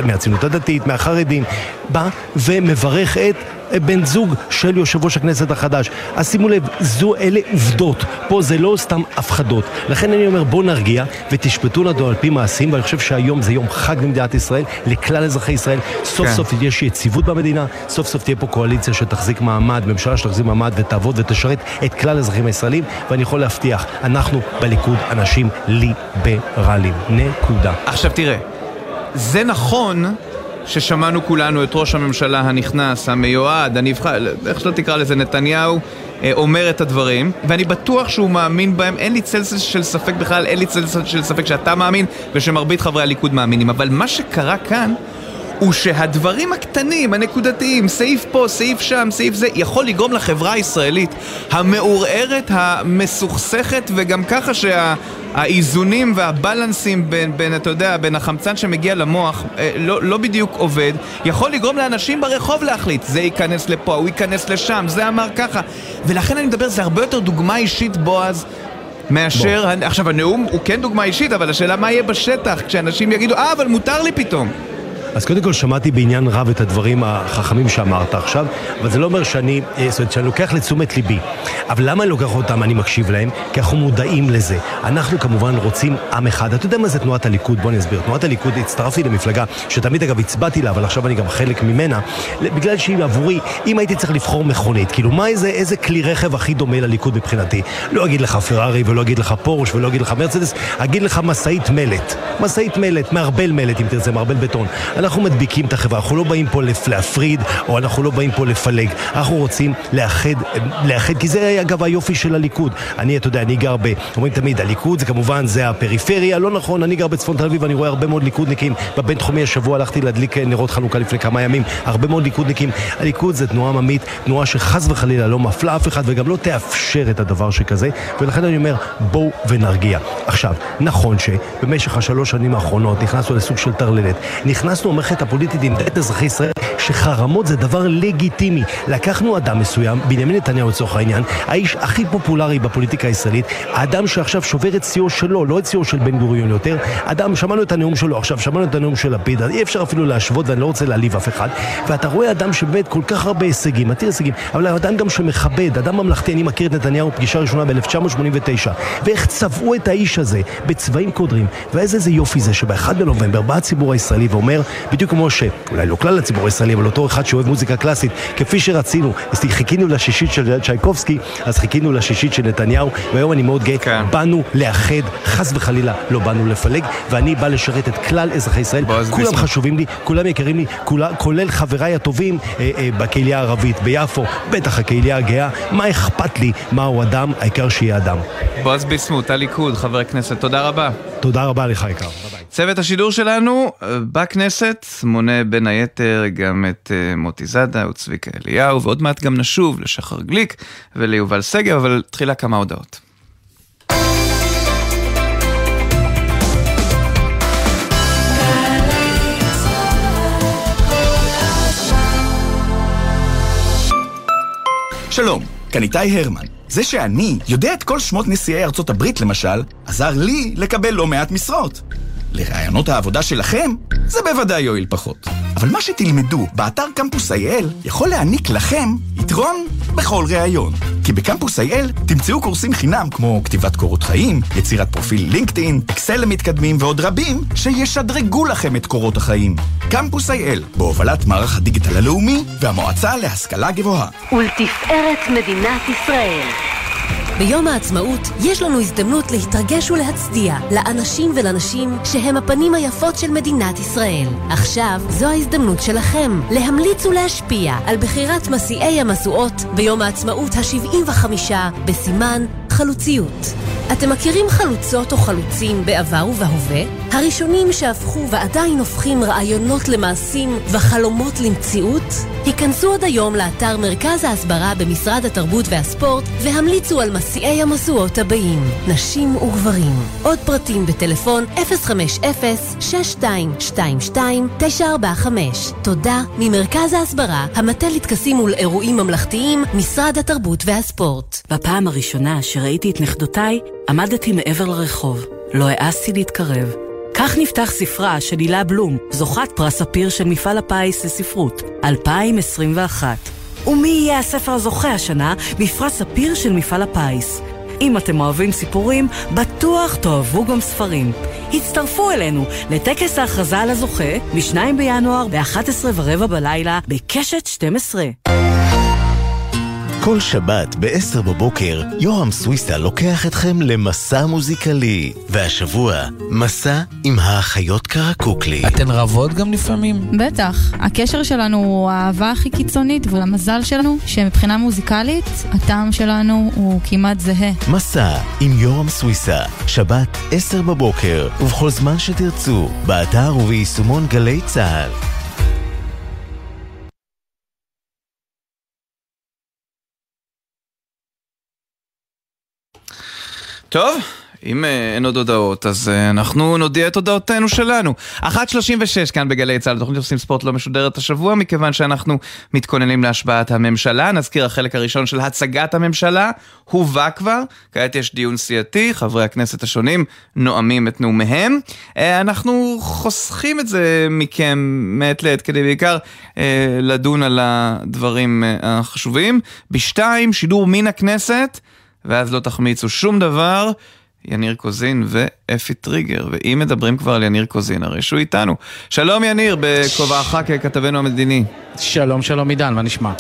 מהציונות הדתית, מהחרדים, בא ומברך את בן זוג של יושב ראש הכנסת החדש. אז שימו לב, זו אלה עובדות. פה זה לא סתם הפחדות. לכן אני אומר, בואו נרגיע ותשפטו לנו על פי מעשים, ואני חושב שהיום זה יום חג במדינת ישראל, לכלל אזרחי ישראל. סוף כן. סוף יש יציבות במדינה, סוף סוף תהיה פה קואליציה שתחזיק מעמד, ממשלה שתחזיק מעמד ותעבוד ותשרת את כלל האזרחים הישראלים, ואני יכול להבטיח, אנחנו בליכוד אנשים ליברליים. נקודה. עכשיו תראה, זה נכון ששמענו כולנו את ראש הממשלה הנכנס, המיועד, הנבחר, איך שלא תקרא לזה, נתניהו, אה, אומר את הדברים, ואני בטוח שהוא מאמין בהם, אין לי צלצל של ספק בכלל, אין לי צלצל של ספק שאתה מאמין ושמרבית חברי הליכוד מאמינים, אבל מה שקרה כאן הוא שהדברים הקטנים, הנקודתיים, סעיף פה, סעיף שם, סעיף זה, יכול לגרום לחברה הישראלית המעורערת, המסוכסכת, וגם ככה שהאיזונים שה, והבלנסים בין, בין, אתה יודע, בין החמצן שמגיע למוח אה, לא, לא בדיוק עובד, יכול לגרום לאנשים ברחוב להחליט, זה ייכנס לפה, הוא ייכנס לשם, זה אמר ככה. ולכן אני מדבר, זה הרבה יותר דוגמה אישית, בועז. מאשר, בוא. עכשיו הנאום הוא כן דוגמה אישית, אבל השאלה מה יהיה בשטח כשאנשים יגידו, אה, אבל מותר לי פתאום. אז קודם כל שמעתי בעניין רב את הדברים החכמים שאמרת עכשיו, אבל זה לא אומר שאני, אה, זאת אומרת, שאני לוקח לתשומת ליבי. אבל למה אני לוקח אותם, אני מקשיב להם? כי אנחנו מודעים לזה. אנחנו כמובן רוצים עם אחד. אתה יודע מה זה תנועת הליכוד? בוא אני אסביר. תנועת הליכוד, הצטרפתי למפלגה שתמיד אגב הצבעתי לה, אבל עכשיו אני גם חלק ממנה, בגלל שהיא עבורי, אם הייתי צריך לבחור מכונית, כאילו מה איזה, איזה כלי רכב הכי דומה לליכוד מבחינתי? לא אגיד לך פרארי ולא אגיד לך פורש ולא אגיד לך מרצדס, אגיד לך משאית מלט. משאית מלט, מערבל מלט אם תרצה, מערבל בטון. אנחנו מדביקים את החברה, אנחנו לא באים פה להפריד, או אנחנו לא באים פה לפלג. אנחנו רוצים לאחד, לאחד, כי זה אגב היופי של הליכוד. אני, אתה יודע, אני גר ב... אומרים תמיד, הליכוד זה כמובן, זה הפריפריה, לא נכון, אני גר בצפון תל אביב, אני רואה הרבה מאוד ליכודניקים. בבינתחומי השבוע הלכתי להדליק נרות חנוכה לפני כמה ימים, הרבה מאוד ליכודניקים. הליכוד זה תנועה עממית, תנועה שחס וחלילה לא מפלה אף אחד, וגם לא תאפשר את הדבר שכזה, ולכן אני אומר, בואו ונרגיע. עכשיו, נכון שבמשך השלוש שנים האחרונות נכנסנו לסוג של טרללת. נכנסנו למערכת הפוליטית עם דת אזרחי ישראל שחרמות זה דבר לגיטימי. לקחנו אדם מסוים, בנימין נתניהו לצורך העניין, האיש הכי פופולרי בפוליטיקה הישראלית, האדם שעכשיו שובר את שיאו שלו, לא את שיאו של בן גוריון יותר, אדם, שמענו את הנאום שלו, עכשיו שמענו את הנאום של לפיד, אי אפשר אפילו להשוות ואני לא רוצה להעליב אף אחד, ואתה רואה אדם שבאמת כל כך הרבה הישגים, עתיר הישגים, אבל אדם גם שמכבד, אדם ממלכתי, אני מכיר את נתניהו פגישה ראשונה ב-1989, ואיך צבעו את האיש הזה בצבעים קודרים, ואיזה יופי זה שב-1 בנובמבר בא הציבור הישראלי ואומר, בדיוק כמו שאולי לא כלל הציבור הישראלי, על אותו אחד שאוהב מוזיקה קלאסית, כפי שרצינו. אז חיכינו לשישית של צ'ייקובסקי, אז חיכינו לשישית של נתניהו, והיום אני מאוד גאה. כן. באנו לאחד, חס וחלילה לא באנו לפלג, ואני בא לשרת את כלל אזרחי ישראל. כולם ביסמוט. חשובים לי, כולם יקרים לי, כולה, כולל חבריי הטובים אה, אה, בקהילה הערבית, ביפו, בטח הקהילה הגאה. מה אכפת לי מהו אדם, העיקר שיהיה אדם. בועז ביסמוט, הליכוד, חבר הכנסת, תודה רבה. תודה רבה לך, יקר. צוות השידור שלנו אה, בכנסת מונה בין היתר גם את אה, מוטי זאדה וצביקה אליהו, ועוד מעט גם נשוב לשחר גליק וליובל שגב, אבל תחילה כמה הודעות. שלום, כאן איתי הרמן. זה שאני יודע את כל שמות נשיאי ארצות הברית, למשל, עזר לי לקבל לא מעט משרות. לרעיונות העבודה שלכם, זה בוודאי יועיל פחות. אבל מה שתלמדו באתר קמפוס IL יכול להעניק לכם יתרון בכל ראיון. כי בקמפוס IL תמצאו קורסים חינם כמו כתיבת קורות חיים, יצירת פרופיל לינקדאין, אקסל למתקדמים ועוד רבים שישדרגו לכם את קורות החיים. קמפוס IL, בהובלת מערך הדיגיטל הלאומי והמועצה להשכלה גבוהה. ולתפארת מדינת ישראל. ביום העצמאות יש לנו הזדמנות להתרגש ולהצדיע לאנשים ולנשים שהם הפנים היפות של מדינת ישראל. עכשיו זו ההזדמנות שלכם להמליץ ולהשפיע על בחירת מסיעי המשואות ביום העצמאות ה-75 בסימן חלוציות. אתם מכירים חלוצות או חלוצים בעבר ובהווה? הראשונים שהפכו ועדיין הופכים רעיונות למעשים וחלומות למציאות? היכנסו עוד היום לאתר מרכז ההסברה במשרד התרבות והספורט והמליצו על מסיעי המשואות הבאים, נשים וגברים. עוד פרטים בטלפון 050-6222-945. תודה ממרכז ההסברה, המטה לטקסים ולאירועים ממלכתיים, משרד התרבות והספורט. בפעם הראשונה שראיתי את נכדותיי, עמדתי מעבר לרחוב. לא העזתי להתקרב. כך נפתח ספרה של הילה בלום, זוכת פרס ספיר של מפעל הפיס לספרות, 2021. ומי יהיה הספר הזוכה השנה בפרס ספיר של מפעל הפיס? אם אתם אוהבים סיפורים, בטוח תאהבו גם ספרים. הצטרפו אלינו לטקס ההכרזה על הזוכה ב-2 בינואר ב-11 ורבע בלילה בקשת 12. כל שבת ב-10 בבוקר, יורם סוויסה לוקח אתכם למסע מוזיקלי. והשבוע, מסע עם האחיות קרקוקלי. אתן רבות גם לפעמים? בטח. הקשר שלנו הוא האהבה הכי קיצונית, ולמזל שלנו, שמבחינה מוזיקלית, הטעם שלנו הוא כמעט זהה. מסע עם יורם סוויסה, שבת 10 בבוקר, ובכל זמן שתרצו, באתר וביישומון גלי צה"ל. טוב, אם אה, אין עוד הודעות, אז אה, אנחנו נודיע את הודעותינו שלנו. 1.36 כאן בגלי צה"ל, תוכנית עושים ספורט לא משודרת השבוע, מכיוון שאנחנו מתכוננים להשבעת הממשלה. נזכיר, החלק הראשון של הצגת הממשלה הובא כבר, כעת יש דיון סיעתי, חברי הכנסת השונים נואמים את נאומיהם. אה, אנחנו חוסכים את זה מכם מעת לעת, כדי בעיקר לדון על הדברים החשובים. בשתיים, שידור מן הכנסת. ואז לא תחמיצו שום דבר. יניר קוזין ואפי טריגר, ואם מדברים כבר על יניר קוזין, הרי שהוא איתנו. שלום יניר, בכובעך ככתבנו המדיני. שלום, שלום עידן, מה נשמע?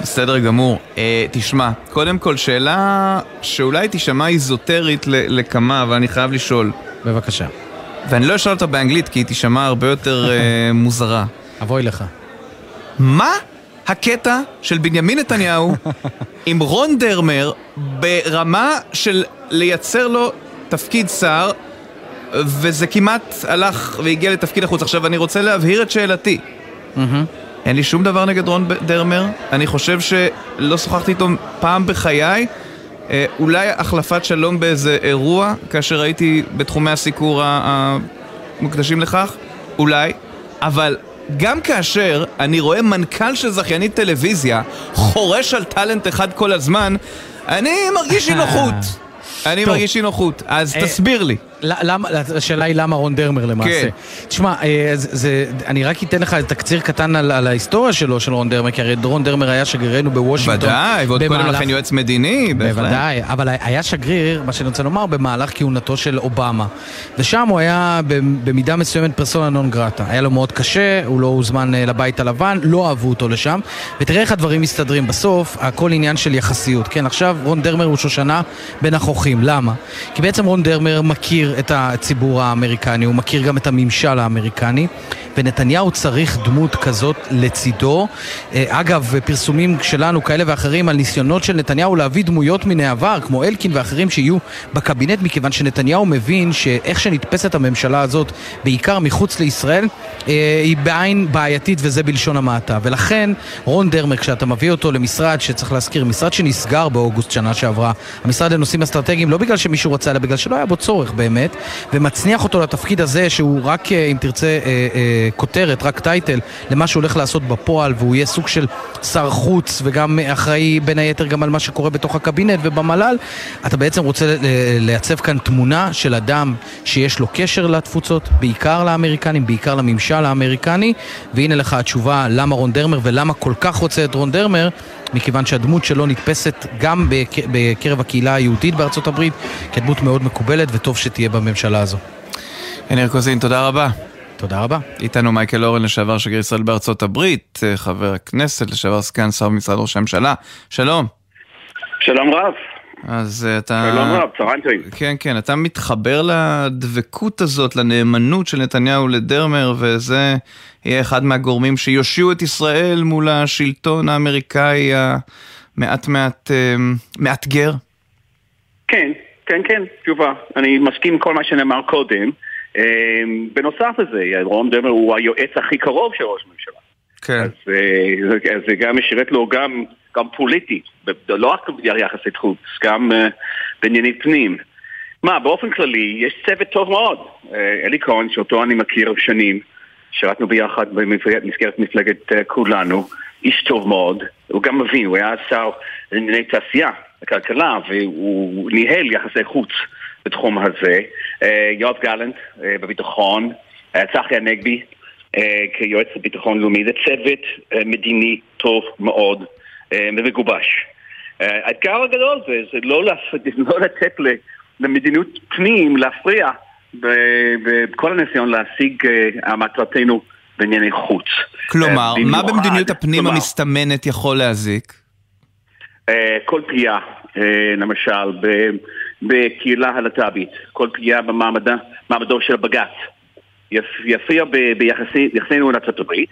בסדר גמור. אה, תשמע, קודם כל שאלה שאולי תישמע איזוטרית לכמה, אבל אני חייב לשאול. בבקשה. ואני לא אשאל אותה באנגלית, כי היא תישמע הרבה יותר אה, מוזרה. אבוי לך. מה הקטע של בנימין נתניהו עם רון דרמר ברמה של לייצר לו תפקיד שר, וזה כמעט הלך והגיע לתפקיד החוץ. עכשיו, אני רוצה להבהיר את שאלתי. אין לי שום דבר נגד רון דרמר, אני חושב שלא שוחחתי איתו פעם בחיי. אה, אולי החלפת שלום באיזה אירוע, כאשר הייתי בתחומי הסיקור המוקדשים לכך, אולי, אבל גם כאשר אני רואה מנכ"ל של זכיינית טלוויזיה חורש על טאלנט אחד כל הזמן, אני מרגיש אי נוחות. אני. מרגיש אי נוחות, אז אה, תסביר לי. למה, השאלה היא למה רון דרמר למעשה. כן. תשמע, אה, זה, זה, אני רק אתן לך תקציר קטן על, על ההיסטוריה שלו, של רון דרמר, כי הרי רון דרמר היה שגרירנו בוושינגטון. ודאי, ועוד קודם במהלך- לכן יועץ מדיני. בוודאי, אבל היה שגריר, מה שאני רוצה לומר, במהלך כהונתו של אובמה. ושם הוא היה במידה מסוימת פרסונה נון גרטה. היה לו מאוד קשה, הוא לא הוזמן אה, לבית הלבן, לא אהבו אותו לשם. ותראה איך הדברים מסתדרים. בסוף, הכל עניין של יחסיות. כן, עכשיו רון דרמר הוא שושנה בין החוכים. למה? כי בעצם רון דרמר מכיר את הציבור האמריקני, הוא מכיר גם את הממשל האמריקני. ונתניהו צריך דמות כזאת לצידו. אה, אגב, פרסומים שלנו כאלה ואחרים על ניסיונות של נתניהו להביא דמויות מן העבר, כמו אלקין ואחרים שיהיו בקבינט, מכיוון שנתניהו מבין שאיך שנתפסת הממשלה הזאת, בעיקר מחוץ לישראל, אה, היא בעין בעייתית וזה בלשון המעטה. ולכן רון דרמר, כשאתה מביא אותו למשרד שצריך להזכיר, משרד שנסגר באוגוסט שנה שעברה, המשרד לנושאים אסטרטגיים, לא בגלל שמישהו רצה, אלא בגלל שלא היה בו צורך באמת, ומצניח אותו לתפקיד הזה שהוא רק, אה, אם תרצה, אה, אה, כותרת, רק טייטל, למה שהוא הולך לעשות בפועל, והוא יהיה סוג של שר חוץ וגם אחראי בין היתר גם על מה שקורה בתוך הקבינט ובמל"ל, אתה בעצם רוצה לייצב כאן תמונה של אדם שיש לו קשר לתפוצות, בעיקר לאמריקנים, בעיקר לממשל האמריקני, והנה לך התשובה למה רון דרמר ולמה כל כך רוצה את רון דרמר. מכיוון שהדמות שלו נתפסת גם בק- בקרב הקהילה היהודית בארצות הברית כדמות מאוד מקובלת וטוב שתהיה בממשלה הזו. יניר קוזין, תודה רבה. תודה רבה. איתנו מייקל אורן, לשעבר שגריר ישראל בארצות הברית, אה, חבר הכנסת, לשעבר סגן שר במשרד ראש הממשלה. שלום. שלום רב. אז אה, אתה... שלום רב, צהריים טובים. כן, כן, אתה מתחבר לדבקות הזאת, לנאמנות של נתניהו לדרמר, וזה יהיה אחד מהגורמים שיושיעו את ישראל מול השלטון האמריקאי המעט מעט אה, מאתגר. כן, כן, כן, תשובה. אני מסכים עם כל מה שנאמר קודם. אה, בנוסף לזה, רון דרמר הוא היועץ הכי קרוב של ראש הממשלה. כן. אז אה, אז זה גם משרת לו גם, גם פוליטית, לא רק ביחסי חוץ, גם אה, בענייני פנים. מה, באופן כללי, יש צוות טוב מאוד. אה, אלי כהן, שאותו אני מכיר שנים, שירתנו ביחד במסגרת מפלגת כולנו, איש טוב מאוד, הוא גם מבין, הוא היה שר לענייני תעשייה, הכלכלה, והוא ניהל יחסי חוץ בתחום הזה. אה, יואב גלנט אה, בביטחון, אה, צחי הנגבי כיועץ לביטחון לאומי, זה צוות מדיני טוב מאוד ומגובש. האתגר הגדול זה, זה לא, לפ... לא לתת למדיניות פנים להפריע בכל הניסיון להשיג אה, מטרתנו בענייני חוץ. כלומר, מה במדיניות הפנים כלומר, המסתמנת יכול להזיק? כל פגיעה, למשל, ב- בקהילה הלהט"בית, כל פגיעה במעמדה- מעמדו של הבג"ץ, יפ- יפיע ביחסינו עם ארצות הברית.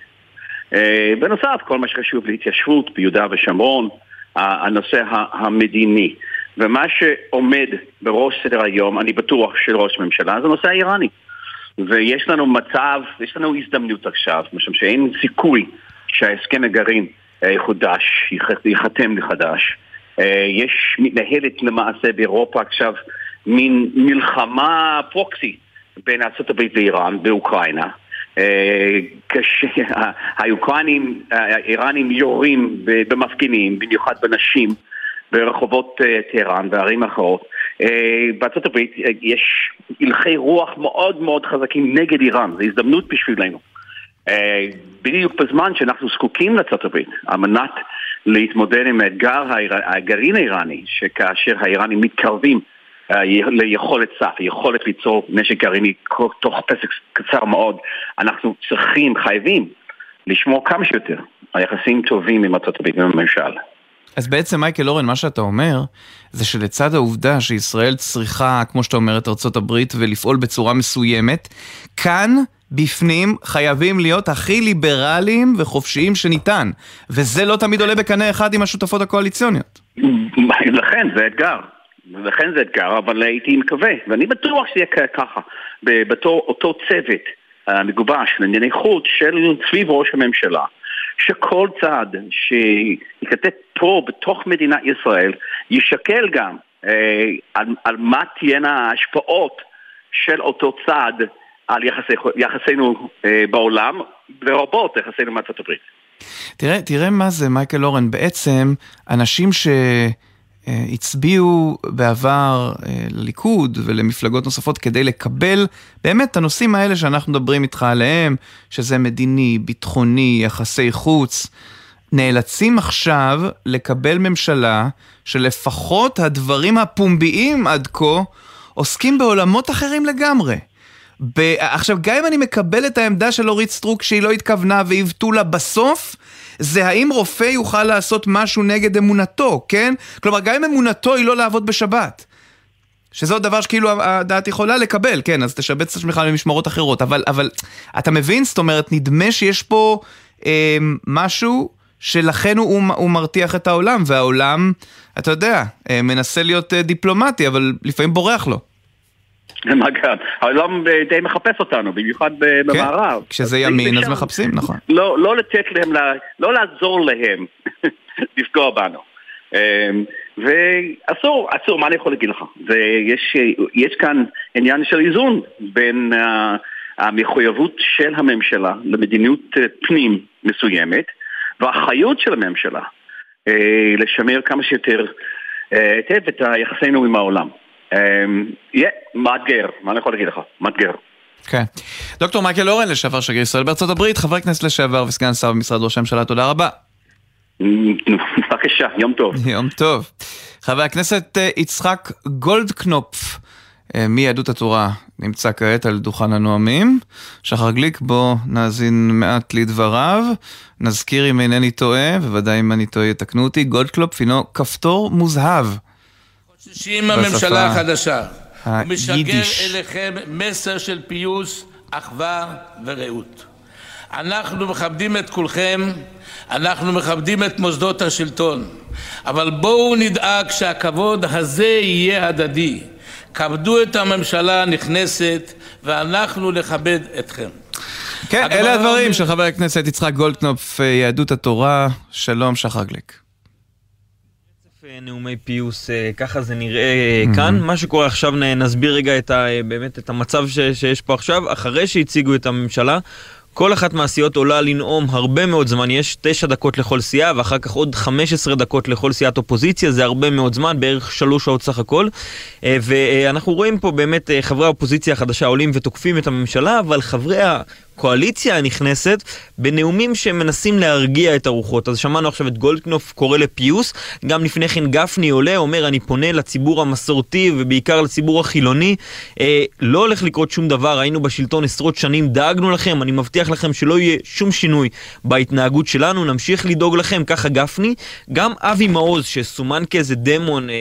אה, בנוסף, כל מה שקשור להתיישבות ביהודה ושומרון, הנושא המדיני. ומה שעומד בראש סדר היום, אני בטוח, של ראש הממשלה, זה הנושא האיראני. ויש לנו מצב, יש לנו הזדמנות עכשיו, משום שאין סיכוי שההסכם הגרעין אה, יחודש, ייח- ייחתם מחדש. אה, יש, מתנהלת למעשה באירופה עכשיו מין מלחמה פרוקסי בין ארה"ב ואיראן באוקראינה. אה, כשהאוקראינים, האיראנים יורים במפגינים, במיוחד בנשים, ברחובות אה, טהרן וערים אחרות. אה, בארצות הברית אה, יש הלכי רוח מאוד מאוד חזקים נגד איראן, זו הזדמנות בשבילנו. אה, בדיוק בזמן שאנחנו זקוקים לארצות הברית, על מנת להתמודד עם האתגר הגרעין האיראני, שכאשר האיראנים מתקרבים אה, ליכולת סף, יכולת ליצור נשק גרעיני תוך פסק קצר מאוד, אנחנו צריכים, חייבים, לשמור כמה שיותר על יחסים טובים עם ארצות הברית ועם הממשל. אז בעצם מייקל אורן, מה שאתה אומר, זה שלצד העובדה שישראל צריכה, כמו שאתה אומר, את ארצות הברית ולפעול בצורה מסוימת, כאן, בפנים, חייבים להיות הכי ליברליים וחופשיים שניתן. וזה לא תמיד עולה בקנה אחד עם השותפות הקואליציוניות. לכן זה אתגר. לכן זה אתגר, אבל הייתי מקווה, ואני בטוח שזה יהיה ככה, בתור אותו צוות אה, מגובש לענייני חוץ של סביב ראש הממשלה, שכל צעד שייכתב פה בתוך מדינת ישראל יישקל גם אה, על, על מה תהיינה ההשפעות של אותו צעד על יחסי, יחסינו אה, בעולם, לרבות יחסינו עם ארצות הברית. תראה, תראה מה זה, מייקל אורן, בעצם אנשים ש... אה, בעבר אה, לליכוד ולמפלגות נוספות כדי לקבל באמת את הנושאים האלה שאנחנו מדברים איתך עליהם, שזה מדיני, ביטחוני, יחסי חוץ, נאלצים עכשיו לקבל ממשלה שלפחות הדברים הפומביים עד כה עוסקים בעולמות אחרים לגמרי. ב... עכשיו, גם אם אני מקבל את העמדה של אורית סטרוק שהיא לא התכוונה ועיוותו לה בסוף, זה האם רופא יוכל לעשות משהו נגד אמונתו, כן? כלומר, גם אם אמונתו היא לא לעבוד בשבת. שזה עוד דבר שכאילו הדעת יכולה לקבל, כן, אז תשבץ את עצמך למשמרות אחרות, אבל, אבל אתה מבין? זאת אומרת, נדמה שיש פה אה, משהו שלכן הוא, הוא מרתיח את העולם, והעולם, אתה יודע, אה, מנסה להיות אה, דיפלומטי, אבל לפעמים בורח לו. מה גם, העולם אה, די מחפש אותנו, במיוחד במערב. כן, כשזה ימין אז מחפשים, נכון. לא, לא לתת להם, לא לעזור להם לפגוע בנו. אמ, ואסור, אסור, מה אני יכול להגיד לך? ויש, יש כאן עניין של איזון בין uh, המחויבות של הממשלה למדיניות אה, פנים מסוימת והאחריות של הממשלה לשמר כמה שיותר היטב את יחסינו עם העולם. אמ, יהיה מאתגר, מה אני יכול להגיד לך? מאתגר. כן. דוקטור מייקל אורן, לשעבר שגריר ישראל בארצות הברית, חבר כנסת לשעבר וסגן שר במשרד ראש הממשלה, תודה רבה. בבקשה, יום טוב. יום טוב. חבר הכנסת אה, יצחק גולדקנופף אה, מיהדות התורה נמצא כעת על דוכן הנואמים. שחר גליק, בוא נאזין מעט לדבריו. נזכיר אם אינני טועה, בוודאי אם אני טועה יתקנו אותי, גולדקנופף הינו כפתור מוזהב. חוששים הממשלה החדשה. ומשגר אליכם מסר של פיוס, אחווה ורעות. אנחנו מכבדים את כולכם, אנחנו מכבדים את מוסדות השלטון, אבל בואו נדאג שהכבוד הזה יהיה הדדי. כבדו את הממשלה הנכנסת ואנחנו נכבד אתכם. כן, אלה הדברים של חבר הכנסת יצחק גולדקנופ, יהדות התורה, שלום שחר גליק. נאומי פיוס, אה, ככה זה נראה mm-hmm. כאן. מה שקורה עכשיו, נסביר רגע את ה, באמת את המצב ש, שיש פה עכשיו. אחרי שהציגו את הממשלה, כל אחת מהסיעות עולה לנאום הרבה מאוד זמן, יש תשע דקות לכל סיעה ואחר כך עוד חמש עשרה דקות לכל סיעת אופוזיציה, זה הרבה מאוד זמן, בערך שלוש שעות סך הכל. אה, ואנחנו רואים פה באמת חברי האופוזיציה החדשה עולים ותוקפים את הממשלה, אבל חברי הקואליציה הנכנסת בנאומים שמנסים להרגיע את הרוחות. אז שמענו עכשיו את גולדקנופ קורא לפיוס, גם לפני כן גפני עולה, אומר אני פונה לציבור המסורתי ובעיקר לציבור החילוני, אה, לא הולך לקרות שום דבר, היינו בשלטון עשרות שנים, דאגנו לכם, אני מבטיח לכם שלא יהיה שום שינוי בהתנהגות שלנו, נמשיך לדאוג לכם, ככה גפני. גם אבי מעוז שסומן כאיזה דמון אה,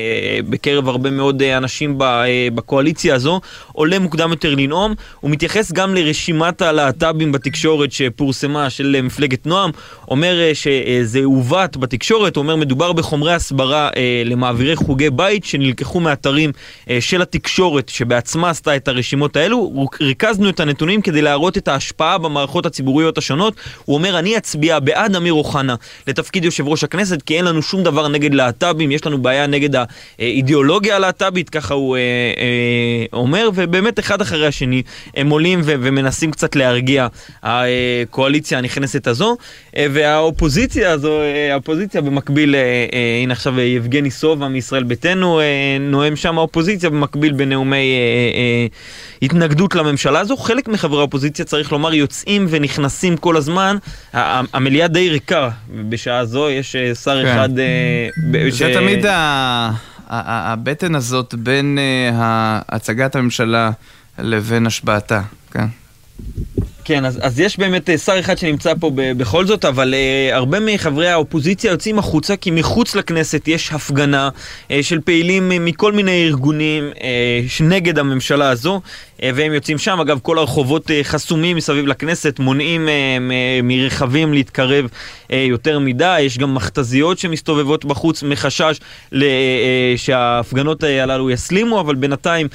בקרב הרבה מאוד אה, אנשים ב, אה, בקואליציה הזו, עולה מוקדם יותר לנאום, הוא מתייחס גם לרשימת הלהט"ב להט"בים בתקשורת שפורסמה של אה, מפלגת נועם, אומר אה, שזה עוות בתקשורת, אומר מדובר בחומרי הסברה אה, למעבירי חוגי בית שנלקחו מאתרים של התקשורת שבעצמה עשתה את הרשימות האלו. ריכזנו את הנתונים כדי להראות את ההשפעה במערכות הציבוריות השונות. הוא אומר אני אצביע בעד אמיר אוחנה לתפקיד יושב ראש הכנסת כי אין לנו שום דבר נגד להט"בים, יש לנו בעיה נגד האידיאולוגיה הלהט"בית, ככה הוא אומר, ובאמת אחד אחרי השני הם עולים ומנסים קצת להרגיע. להגיע הקואליציה הנכנסת הזו, אה, והאופוזיציה הזו, אה, האופוזיציה במקביל, אה, הנה עכשיו יבגני סובה מישראל ביתנו נואם שם האופוזיציה במקביל בנאומי התנגדות לממשלה הזו. חלק מחברי האופוזיציה, צריך לומר, יוצאים ונכנסים כל הזמן. המליאה די ריקה בשעה זו, יש שר כן. אחד... זה ש... תמיד ה... הבטן הזאת בין הצגת הממשלה לבין השבעתה, כן? כן, אז, אז יש באמת אה, שר אחד שנמצא פה בכל זאת, אבל uh, הרבה מחברי האופוזיציה יוצאים החוצה, כי מחוץ לכנסת יש הפגנה uh, של פעילים מכל מיני ארגונים uh, נגד הממשלה הזו, והם יוצאים שם. אגב, כל הרחובות uh, חסומים מסביב לכנסת, מונעים uh, מרכבים להתקרב יותר מדי. יש גם מכתזיות שמסתובבות בחוץ מחשש שההפגנות הללו יסלימו, אבל בינתיים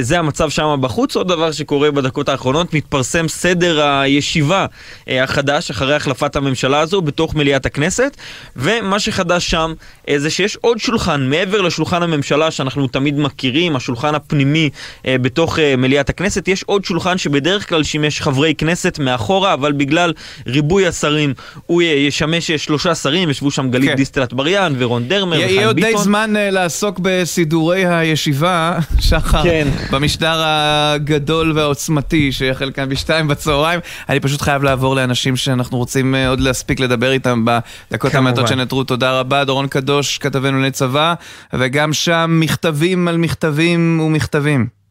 זה המצב שם בחוץ. עוד דבר שקורה בדקות האחרונות, מתפרסם סדר הישיבה החדש אחרי החלפת הממשלה הזו בתוך מליאת הכנסת, ומה שחדש שם זה שיש עוד שולחן מעבר לשולחן הממשלה שאנחנו תמיד מכירים, השולחן הפנימי בתוך מליאת הכנסת, יש עוד שולחן שבדרך כלל שימש חברי כנסת מאחורה, אבל בגלל ריבוי השרים הוא ישמש שלושה שרים, ישבו שם גלית כן. דיסטל אטבריאן ורון דרמר וחיים ביטון. יהיה עוד די זמן לעסוק בסידורי הישיבה, שחר, כן. במשדר הגדול והעוצמתי שיחל כאן בשתיים בצהריים. אני פשוט חייב לעבור לאנשים שאנחנו רוצים עוד להספיק לדבר איתם בדקות המעטות שנותרו. תודה רבה, דורון קדוש, כתבנו לענייני צבא, וגם שם מכתבים על מכתבים ומכתבים.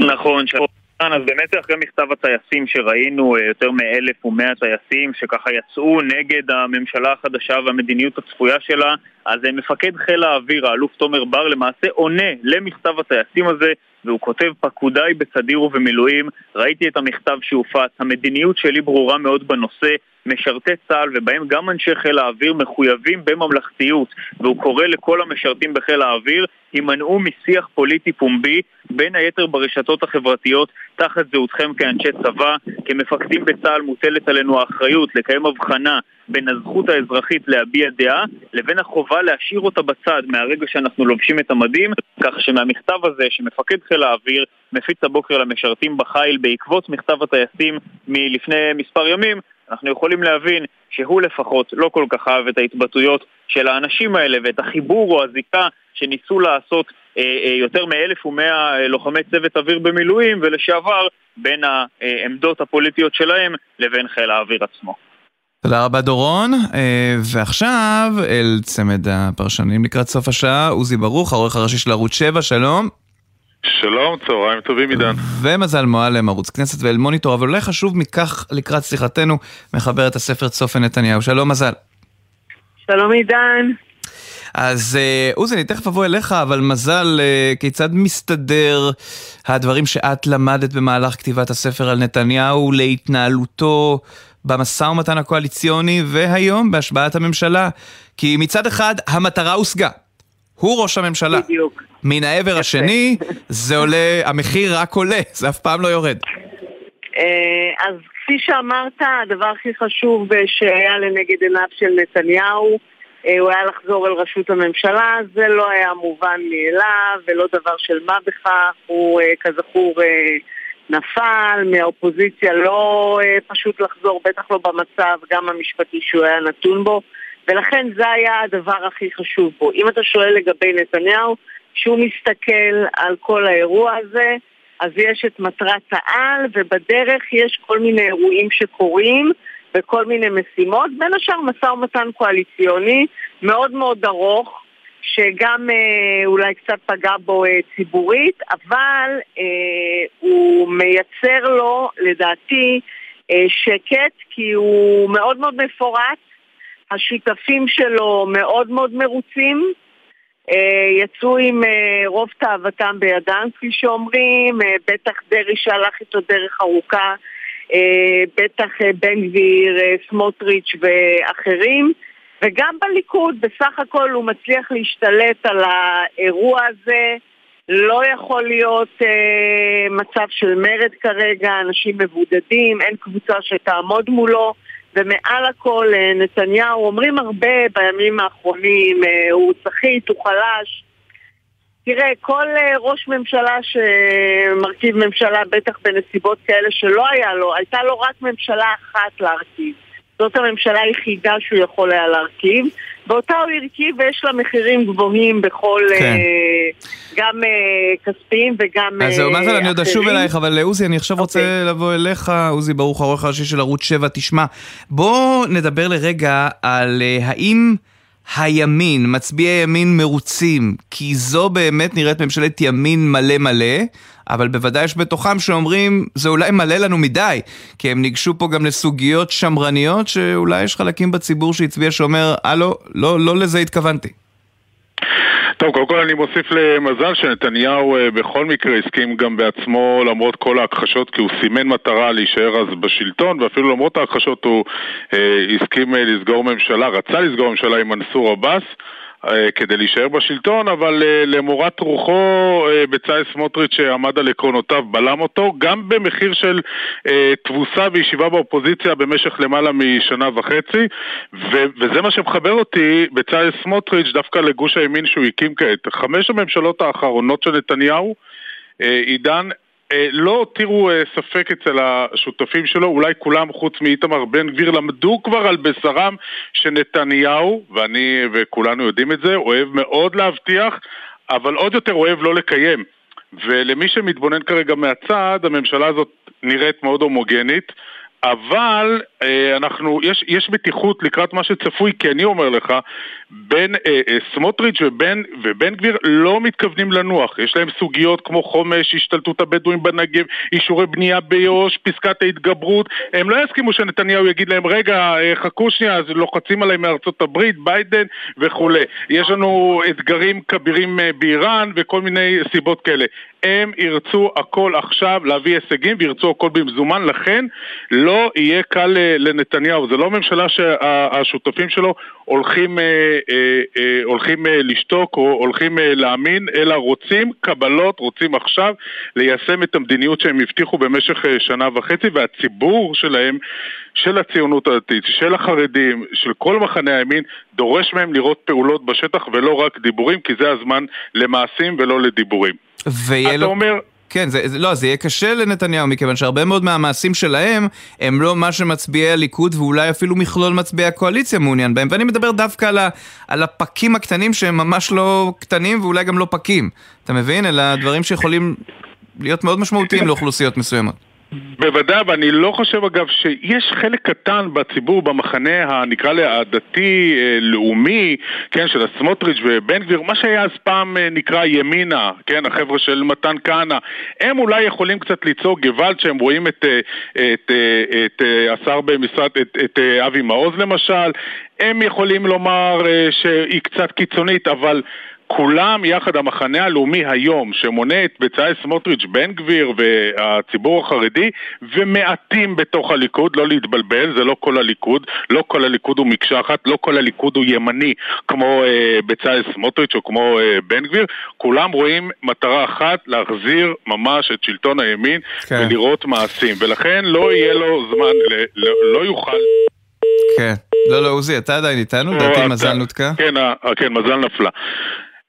נכון, שלום. אז באמת אחרי מכתב הטייסים שראינו, יותר מאלף ומאה טייסים שככה יצאו נגד הממשלה החדשה והמדיניות הצפויה שלה, אז מפקד חיל האוויר, האלוף תומר בר, למעשה עונה למכתב הטייסים הזה, והוא כותב פקודיי בסדיר ובמילואים, ראיתי את המכתב שהופץ, המדיניות שלי ברורה מאוד בנושא, משרתי צה"ל ובהם גם אנשי חיל האוויר מחויבים בממלכתיות והוא קורא לכל המשרתים בחיל האוויר הימנעו משיח פוליטי פומבי בין היתר ברשתות החברתיות תחת זהותכם כאנשי צבא כמפקדים בצה"ל מוטלת עלינו האחריות לקיים הבחנה בין הזכות האזרחית להביע דעה לבין החובה להשאיר אותה בצד מהרגע שאנחנו לובשים את המדים כך שמהמכתב הזה שמפקד חיל האוויר מפיץ הבוקר למשרתים בחיל בעקבות מכתב הטייסים מלפני מספר ימים אנחנו יכולים להבין שהוא לפחות לא כל כך אהב את ההתבטאויות של האנשים האלה ואת החיבור או הזיקה שניסו לעשות אה, אה, יותר מאלף ומאה אה, לוחמי צוות אוויר במילואים ולשעבר בין העמדות הפוליטיות שלהם לבין חיל האוויר עצמו. תודה רבה דורון, ועכשיו אל צמד הפרשנים לקראת סוף השעה, עוזי ברוך, העורך הראשי של ערוץ 7, שלום. שלום, צהריים טובים עידן. ומזל מועלם, ערוץ כנסת ואל מוניטור, אבל אולי חשוב מכך לקראת שיחתנו, מחבר את הספר צופן נתניהו. שלום מזל. שלום עידן. אז עוזי, אני תכף אבוא אליך, אבל מזל, כיצד מסתדר הדברים שאת למדת במהלך כתיבת הספר על נתניהו להתנהלותו במשא ומתן הקואליציוני והיום בהשבעת הממשלה? כי מצד אחד המטרה הושגה. הוא ראש הממשלה. בדיוק. מן העבר השני, זה עולה, המחיר רק עולה, זה אף פעם לא יורד. אז כפי שאמרת, הדבר הכי חשוב שהיה לנגד עיניו של נתניהו, הוא היה לחזור אל ראשות הממשלה, זה לא היה מובן מאליו ולא דבר של מה בכך, הוא כזכור נפל, מהאופוזיציה לא פשוט לחזור, בטח לא במצב גם המשפטי שהוא היה נתון בו. ולכן זה היה הדבר הכי חשוב בו. אם אתה שואל לגבי נתניהו, שהוא מסתכל על כל האירוע הזה, אז יש את מטרת העל, ובדרך יש כל מיני אירועים שקורים, וכל מיני משימות, בין השאר משא ומתן קואליציוני מאוד מאוד ארוך, שגם אה, אולי קצת פגע בו אה, ציבורית, אבל אה, הוא מייצר לו, לדעתי, אה, שקט, כי הוא מאוד מאוד מפורט, השותפים שלו מאוד מאוד מרוצים, יצאו עם רוב תאוותם בידם, כפי שאומרים, בטח דרעי שהלך איתו דרך ארוכה, בטח בן גביר, סמוטריץ' ואחרים, וגם בליכוד בסך הכל הוא מצליח להשתלט על האירוע הזה. לא יכול להיות אה, מצב של מרד כרגע, אנשים מבודדים, אין קבוצה שתעמוד מולו. ומעל הכל נתניהו, אומרים הרבה בימים האחרונים, הוא סחיט, הוא חלש. תראה, כל ראש ממשלה שמרכיב ממשלה, בטח בנסיבות כאלה שלא היה לו, הייתה לו רק ממשלה אחת להרכיב. זאת הממשלה היחידה שהוא יכול היה להרכיב, ואותה הוא הרכיב ויש לה מחירים גבוהים בכל, כן. uh, גם uh, כספיים וגם אז זהו, מזל, אני עוד אשוב אלייך, אבל עוזי, אני עכשיו okay. רוצה אוקיי. לבוא אליך, עוזי ברוך, העורך הראשי של ערוץ 7, תשמע, בוא נדבר לרגע על האם... הימין, מצביעי הימין מרוצים, כי זו באמת נראית ממשלת ימין מלא מלא, אבל בוודאי יש בתוכם שאומרים, זה אולי מלא לנו מדי, כי הם ניגשו פה גם לסוגיות שמרניות, שאולי יש חלקים בציבור שהצביע שאומר, הלו, לא, לא לזה התכוונתי. טוב, קודם כל אני מוסיף למזל שנתניהו אה, בכל מקרה הסכים גם בעצמו למרות כל ההכחשות כי הוא סימן מטרה להישאר אז בשלטון ואפילו למרות ההכחשות הוא אה, הסכים אה, לסגור ממשלה, רצה לסגור ממשלה עם מנסור עבאס כדי להישאר בשלטון, אבל אה, למורת רוחו אה, בצלאל סמוטריץ' שעמד על עקרונותיו בלם אותו, גם במחיר של תבוסה וישיבה באופוזיציה במשך למעלה משנה וחצי, ו- וזה מה שמחבר אותי, בצלאל סמוטריץ', דווקא לגוש הימין שהוא הקים כעת. חמש הממשלות האחרונות של נתניהו, עידן, אה, לא הותירו אה, ספק אצל השותפים שלו, אולי כולם חוץ מאיתמר בן גביר למדו כבר על בשרם שנתניהו, ואני וכולנו יודעים את זה, אוהב מאוד להבטיח, אבל עוד יותר אוהב לא לקיים. ולמי שמתבונן כרגע מהצד, הממשלה הזאת נראית מאוד הומוגנית. אבל אה, אנחנו, יש, יש מתיחות לקראת מה שצפוי, כי אני אומר לך, בין אה, אה, סמוטריץ' ובן, ובן גביר לא מתכוונים לנוח. יש להם סוגיות כמו חומש, השתלטות הבדואים בנגב, אישורי בנייה ביו"ש, פסקת ההתגברות. הם לא יסכימו שנתניהו יגיד להם, רגע, אה, חכו שנייה, אז לוחצים עליהם מארצות הברית, ביידן וכולי. יש לנו אתגרים כבירים אה, באיראן וכל מיני סיבות כאלה. הם ירצו הכל עכשיו להביא הישגים וירצו הכל במזומן, לכן לא יהיה קל אה, לנתניהו. זה לא ממשלה שהשותפים שלו הולכים, אה, אה, הולכים לשתוק או הולכים להאמין, אלא רוצים קבלות, רוצים עכשיו ליישם את המדיניות שהם הבטיחו במשך שנה וחצי, והציבור שלהם, של הציונות הדתית, של החרדים, של כל מחנה הימין, דורש מהם לראות פעולות בשטח ולא רק דיבורים, כי זה הזמן למעשים ולא לדיבורים. ויהיה לו... אומר... כן, זה, זה, לא, זה יהיה קשה לנתניהו, מכיוון שהרבה מאוד מהמעשים שלהם הם לא מה שמצביעי הליכוד ואולי אפילו מכלול מצביעי הקואליציה מעוניין בהם. ואני מדבר דווקא על, ה, על הפקים הקטנים שהם ממש לא קטנים ואולי גם לא פקים. אתה מבין? אלא דברים שיכולים להיות מאוד משמעותיים לאוכלוסיות מסוימות. בוודאי, ואני לא חושב אגב שיש חלק קטן בציבור, במחנה הנקרא לה הדתי-לאומי, אה, כן, של הסמוטריץ' ובן גביר, מה שהיה אז פעם אה, נקרא ימינה, כן, החבר'ה של מתן כהנא, הם אולי יכולים קצת לצעוק גוואלד שהם רואים את, אה, את, את, את השר במשרד, את, את אבי מעוז למשל, הם יכולים לומר שהיא קצת קיצונית, אבל כולם יחד, המחנה הלאומי היום, שמונה את בצלאל סמוטריץ', בן גביר והציבור החרדי, ומעטים בתוך הליכוד, לא להתבלבל, זה לא כל הליכוד, לא כל הליכוד הוא מקשה אחת, לא כל הליכוד הוא ימני כמו אה, בצלאל סמוטריץ' או כמו אה, בן גביר, כולם רואים מטרה אחת, להחזיר ממש את שלטון הימין כן. ולראות מעשים, ולכן לא יהיה לו זמן, לא, לא יוכל... כן. לא, לא, עוזי, אתה עדיין איתנו? לדעתי מזל נותקה? כן, כן, מזל נפלה.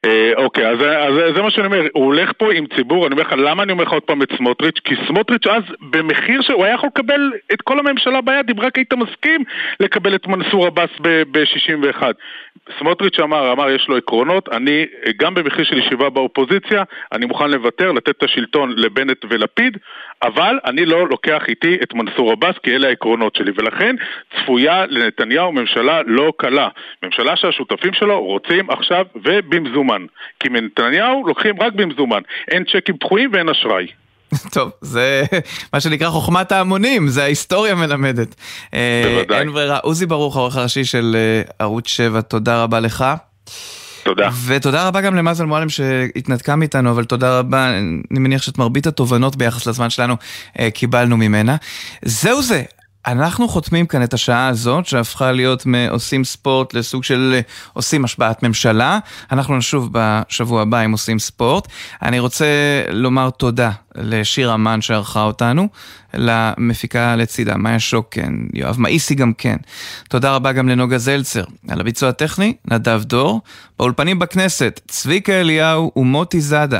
אה, אוקיי, אז, אז זה מה שאני אומר, הוא הולך פה עם ציבור, אני אומר לך, למה אני אומר לך עוד פעם את סמוטריץ'? כי סמוטריץ' אז במחיר שהוא היה יכול לקבל את כל הממשלה ביד, אם רק היית מסכים לקבל את מנסור עבאס ב-61. סמוטריץ' אמר, אמר יש לו עקרונות, אני גם במחיר של ישיבה באופוזיציה, אני מוכן לוותר, לתת את השלטון לבנט ולפיד, אבל אני לא לוקח איתי את מנסור עבאס כי אלה העקרונות שלי, ולכן צפויה לנתניהו ממשלה לא קלה. ממשלה שהשותפים שלו רוצים עכשיו ובמזומן. כי מנתניהו לוקחים רק במזומן. אין צ'קים דחויים ואין אשראי. טוב, זה מה שנקרא חוכמת ההמונים, זה ההיסטוריה מלמדת. אה, בוודאי. אין ברירה. עוזי ברוך, העורך הראשי של אה, ערוץ 7, תודה רבה לך. תודה. ותודה רבה גם למזל מועלם שהתנתקה מאיתנו, אבל תודה רבה, אני מניח שאת מרבית התובנות ביחס לזמן שלנו אה, קיבלנו ממנה. זהו זה, אנחנו חותמים כאן את השעה הזאת שהפכה להיות מעושים ספורט לסוג של עושים השבעת ממשלה. אנחנו נשוב בשבוע הבא עם עושים ספורט. אני רוצה לומר תודה לשיר אמן שערכה אותנו, למפיקה לצידה, מאיה שוקן, יואב מאיסי גם כן. תודה רבה גם לנוגה זלצר, על הביצוע הטכני, נדב דור, באולפנים בכנסת, צביקה אליהו ומוטי זאדה.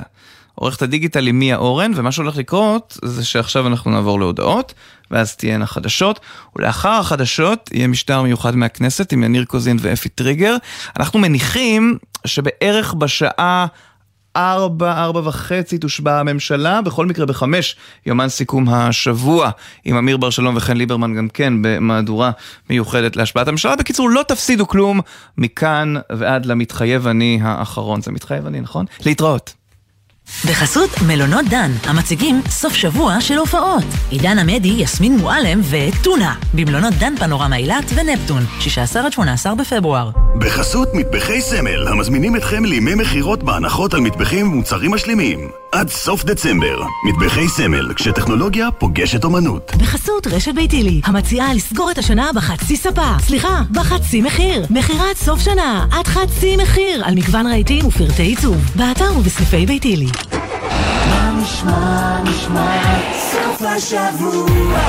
עורכת הדיגיטל היא מיה אורן, ומה שהולך לקרות זה שעכשיו אנחנו נעבור להודעות, ואז תהיינה חדשות, ולאחר החדשות יהיה משטר מיוחד מהכנסת עם יניר קוזין ואפי טריגר. אנחנו מניחים שבערך בשעה ארבע, ארבע וחצי תושבע הממשלה, בכל מקרה בחמש יומן סיכום השבוע עם אמיר בר שלום וחן ליברמן גם כן במהדורה מיוחדת להשבעת הממשלה. בקיצור, לא תפסידו כלום מכאן ועד למתחייב אני האחרון. זה מתחייב אני, נכון? להתראות. בחסות מלונות דן, המציגים סוף שבוע של הופעות. עידן עמדי, יסמין מועלם וטונה. במלונות דן פנורמה אילת ונפטון, 16 עד 18 בפברואר. בחסות מטבחי סמל, המזמינים אתכם לימי מכירות בהנחות על מטבחים ומוצרים משלימים. עד סוף דצמבר, מטבחי סמל, כשטכנולוגיה פוגשת אומנות. בחסות רשת ביתילי, המציעה לסגור את השנה בחצי ספה. סליחה, בחצי מחיר. מכירת סוף שנה, עד חצי מחיר, על מגוון רהיטים ופרטי עיצוב. באתר ובסניפי ביתילי. נשמע, נשמע, סוף השבוע,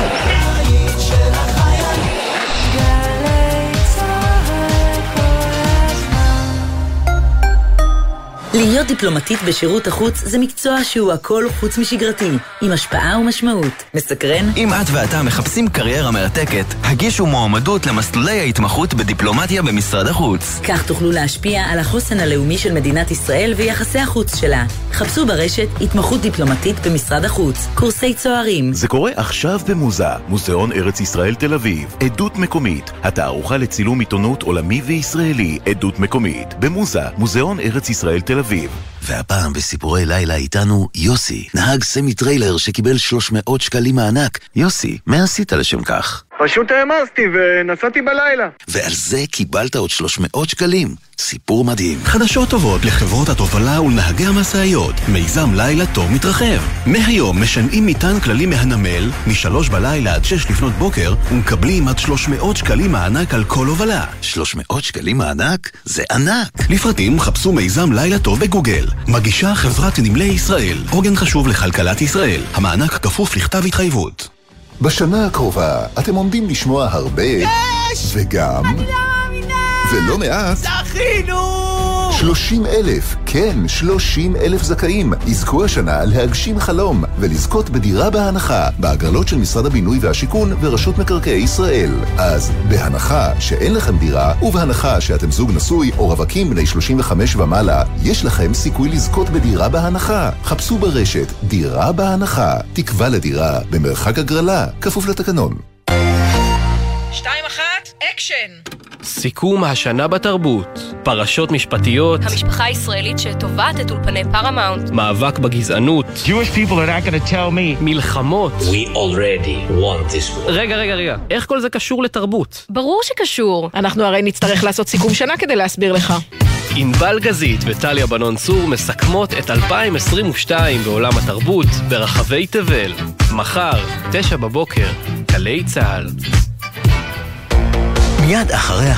להיות דיפלומטית בשירות החוץ זה מקצוע שהוא הכל חוץ משגרתי, עם השפעה ומשמעות. מסקרן? אם את ואתה מחפשים קריירה מרתקת, הגישו מועמדות למסלולי ההתמחות בדיפלומטיה במשרד החוץ. כך תוכלו להשפיע על החוסן הלאומי של מדינת ישראל ויחסי החוץ שלה. חפשו ברשת התמחות דיפלומטית במשרד החוץ, קורסי צוערים. זה קורה עכשיו במוזה, מוזיאון ארץ ישראל תל אביב, עדות מקומית, התערוכה לצילום עיתונות עולמי וישראלי, עדות מקומית, במוזה, מוזיאון ארץ ישראל תל אביב. והפעם בסיפורי לילה איתנו יוסי, נהג סמי טריילר שקיבל 300 שקלים מענק. יוסי, מה עשית לשם כך? פשוט העמסתי ונסעתי בלילה. ועל זה קיבלת עוד 300 שקלים. סיפור מדהים. חדשות טובות לחברות התובלה ולנהגי המשאיות. מיזם לילה טוב מתרחב. מהיום משנעים מטען כללי מהנמל, משלוש בלילה עד שש לפנות בוקר, ומקבלים עד 300 שקלים מענק על כל הובלה. 300 שקלים מענק? זה ענק. לפרטים חפשו מיזם לילה טוב בגוגל. מגישה חברת נמלי ישראל. עוגן חשוב לכלכלת ישראל. המענק כפוף לכתב התחייבות. בשנה הקרובה אתם עומדים לשמוע הרבה... יש! וגם... אני לא מאמינה! ולא מעט... זכינו! 30 אלף, כן, 30 אלף זכאים, יזכו השנה להגשים חלום ולזכות בדירה בהנחה בהגרלות של משרד הבינוי והשיכון ורשות מקרקעי ישראל. אז בהנחה שאין לכם דירה ובהנחה שאתם זוג נשוי או רווקים בני 35 ומעלה, יש לכם סיכוי לזכות בדירה בהנחה. חפשו ברשת דירה בהנחה, תקווה לדירה במרחק הגרלה, כפוף לתקנון. שתיים אחת, אקשן! סיכום השנה בתרבות, פרשות משפטיות, המשפחה הישראלית שתובעת את אולפני פרמאונט, מאבק בגזענות, Jewish people are not going to tell me. מלחמות. We already won this war. רגע, רגע, רגע, איך כל זה קשור לתרבות? ברור שקשור. אנחנו הרי נצטרך לעשות סיכום שנה כדי להסביר לך. ענבל גזית וטליה בנון צור מסכמות את 2022 בעולם התרבות ברחבי תבל. מחר, תשע בבוקר, גלי צה"ל. מיד אחרי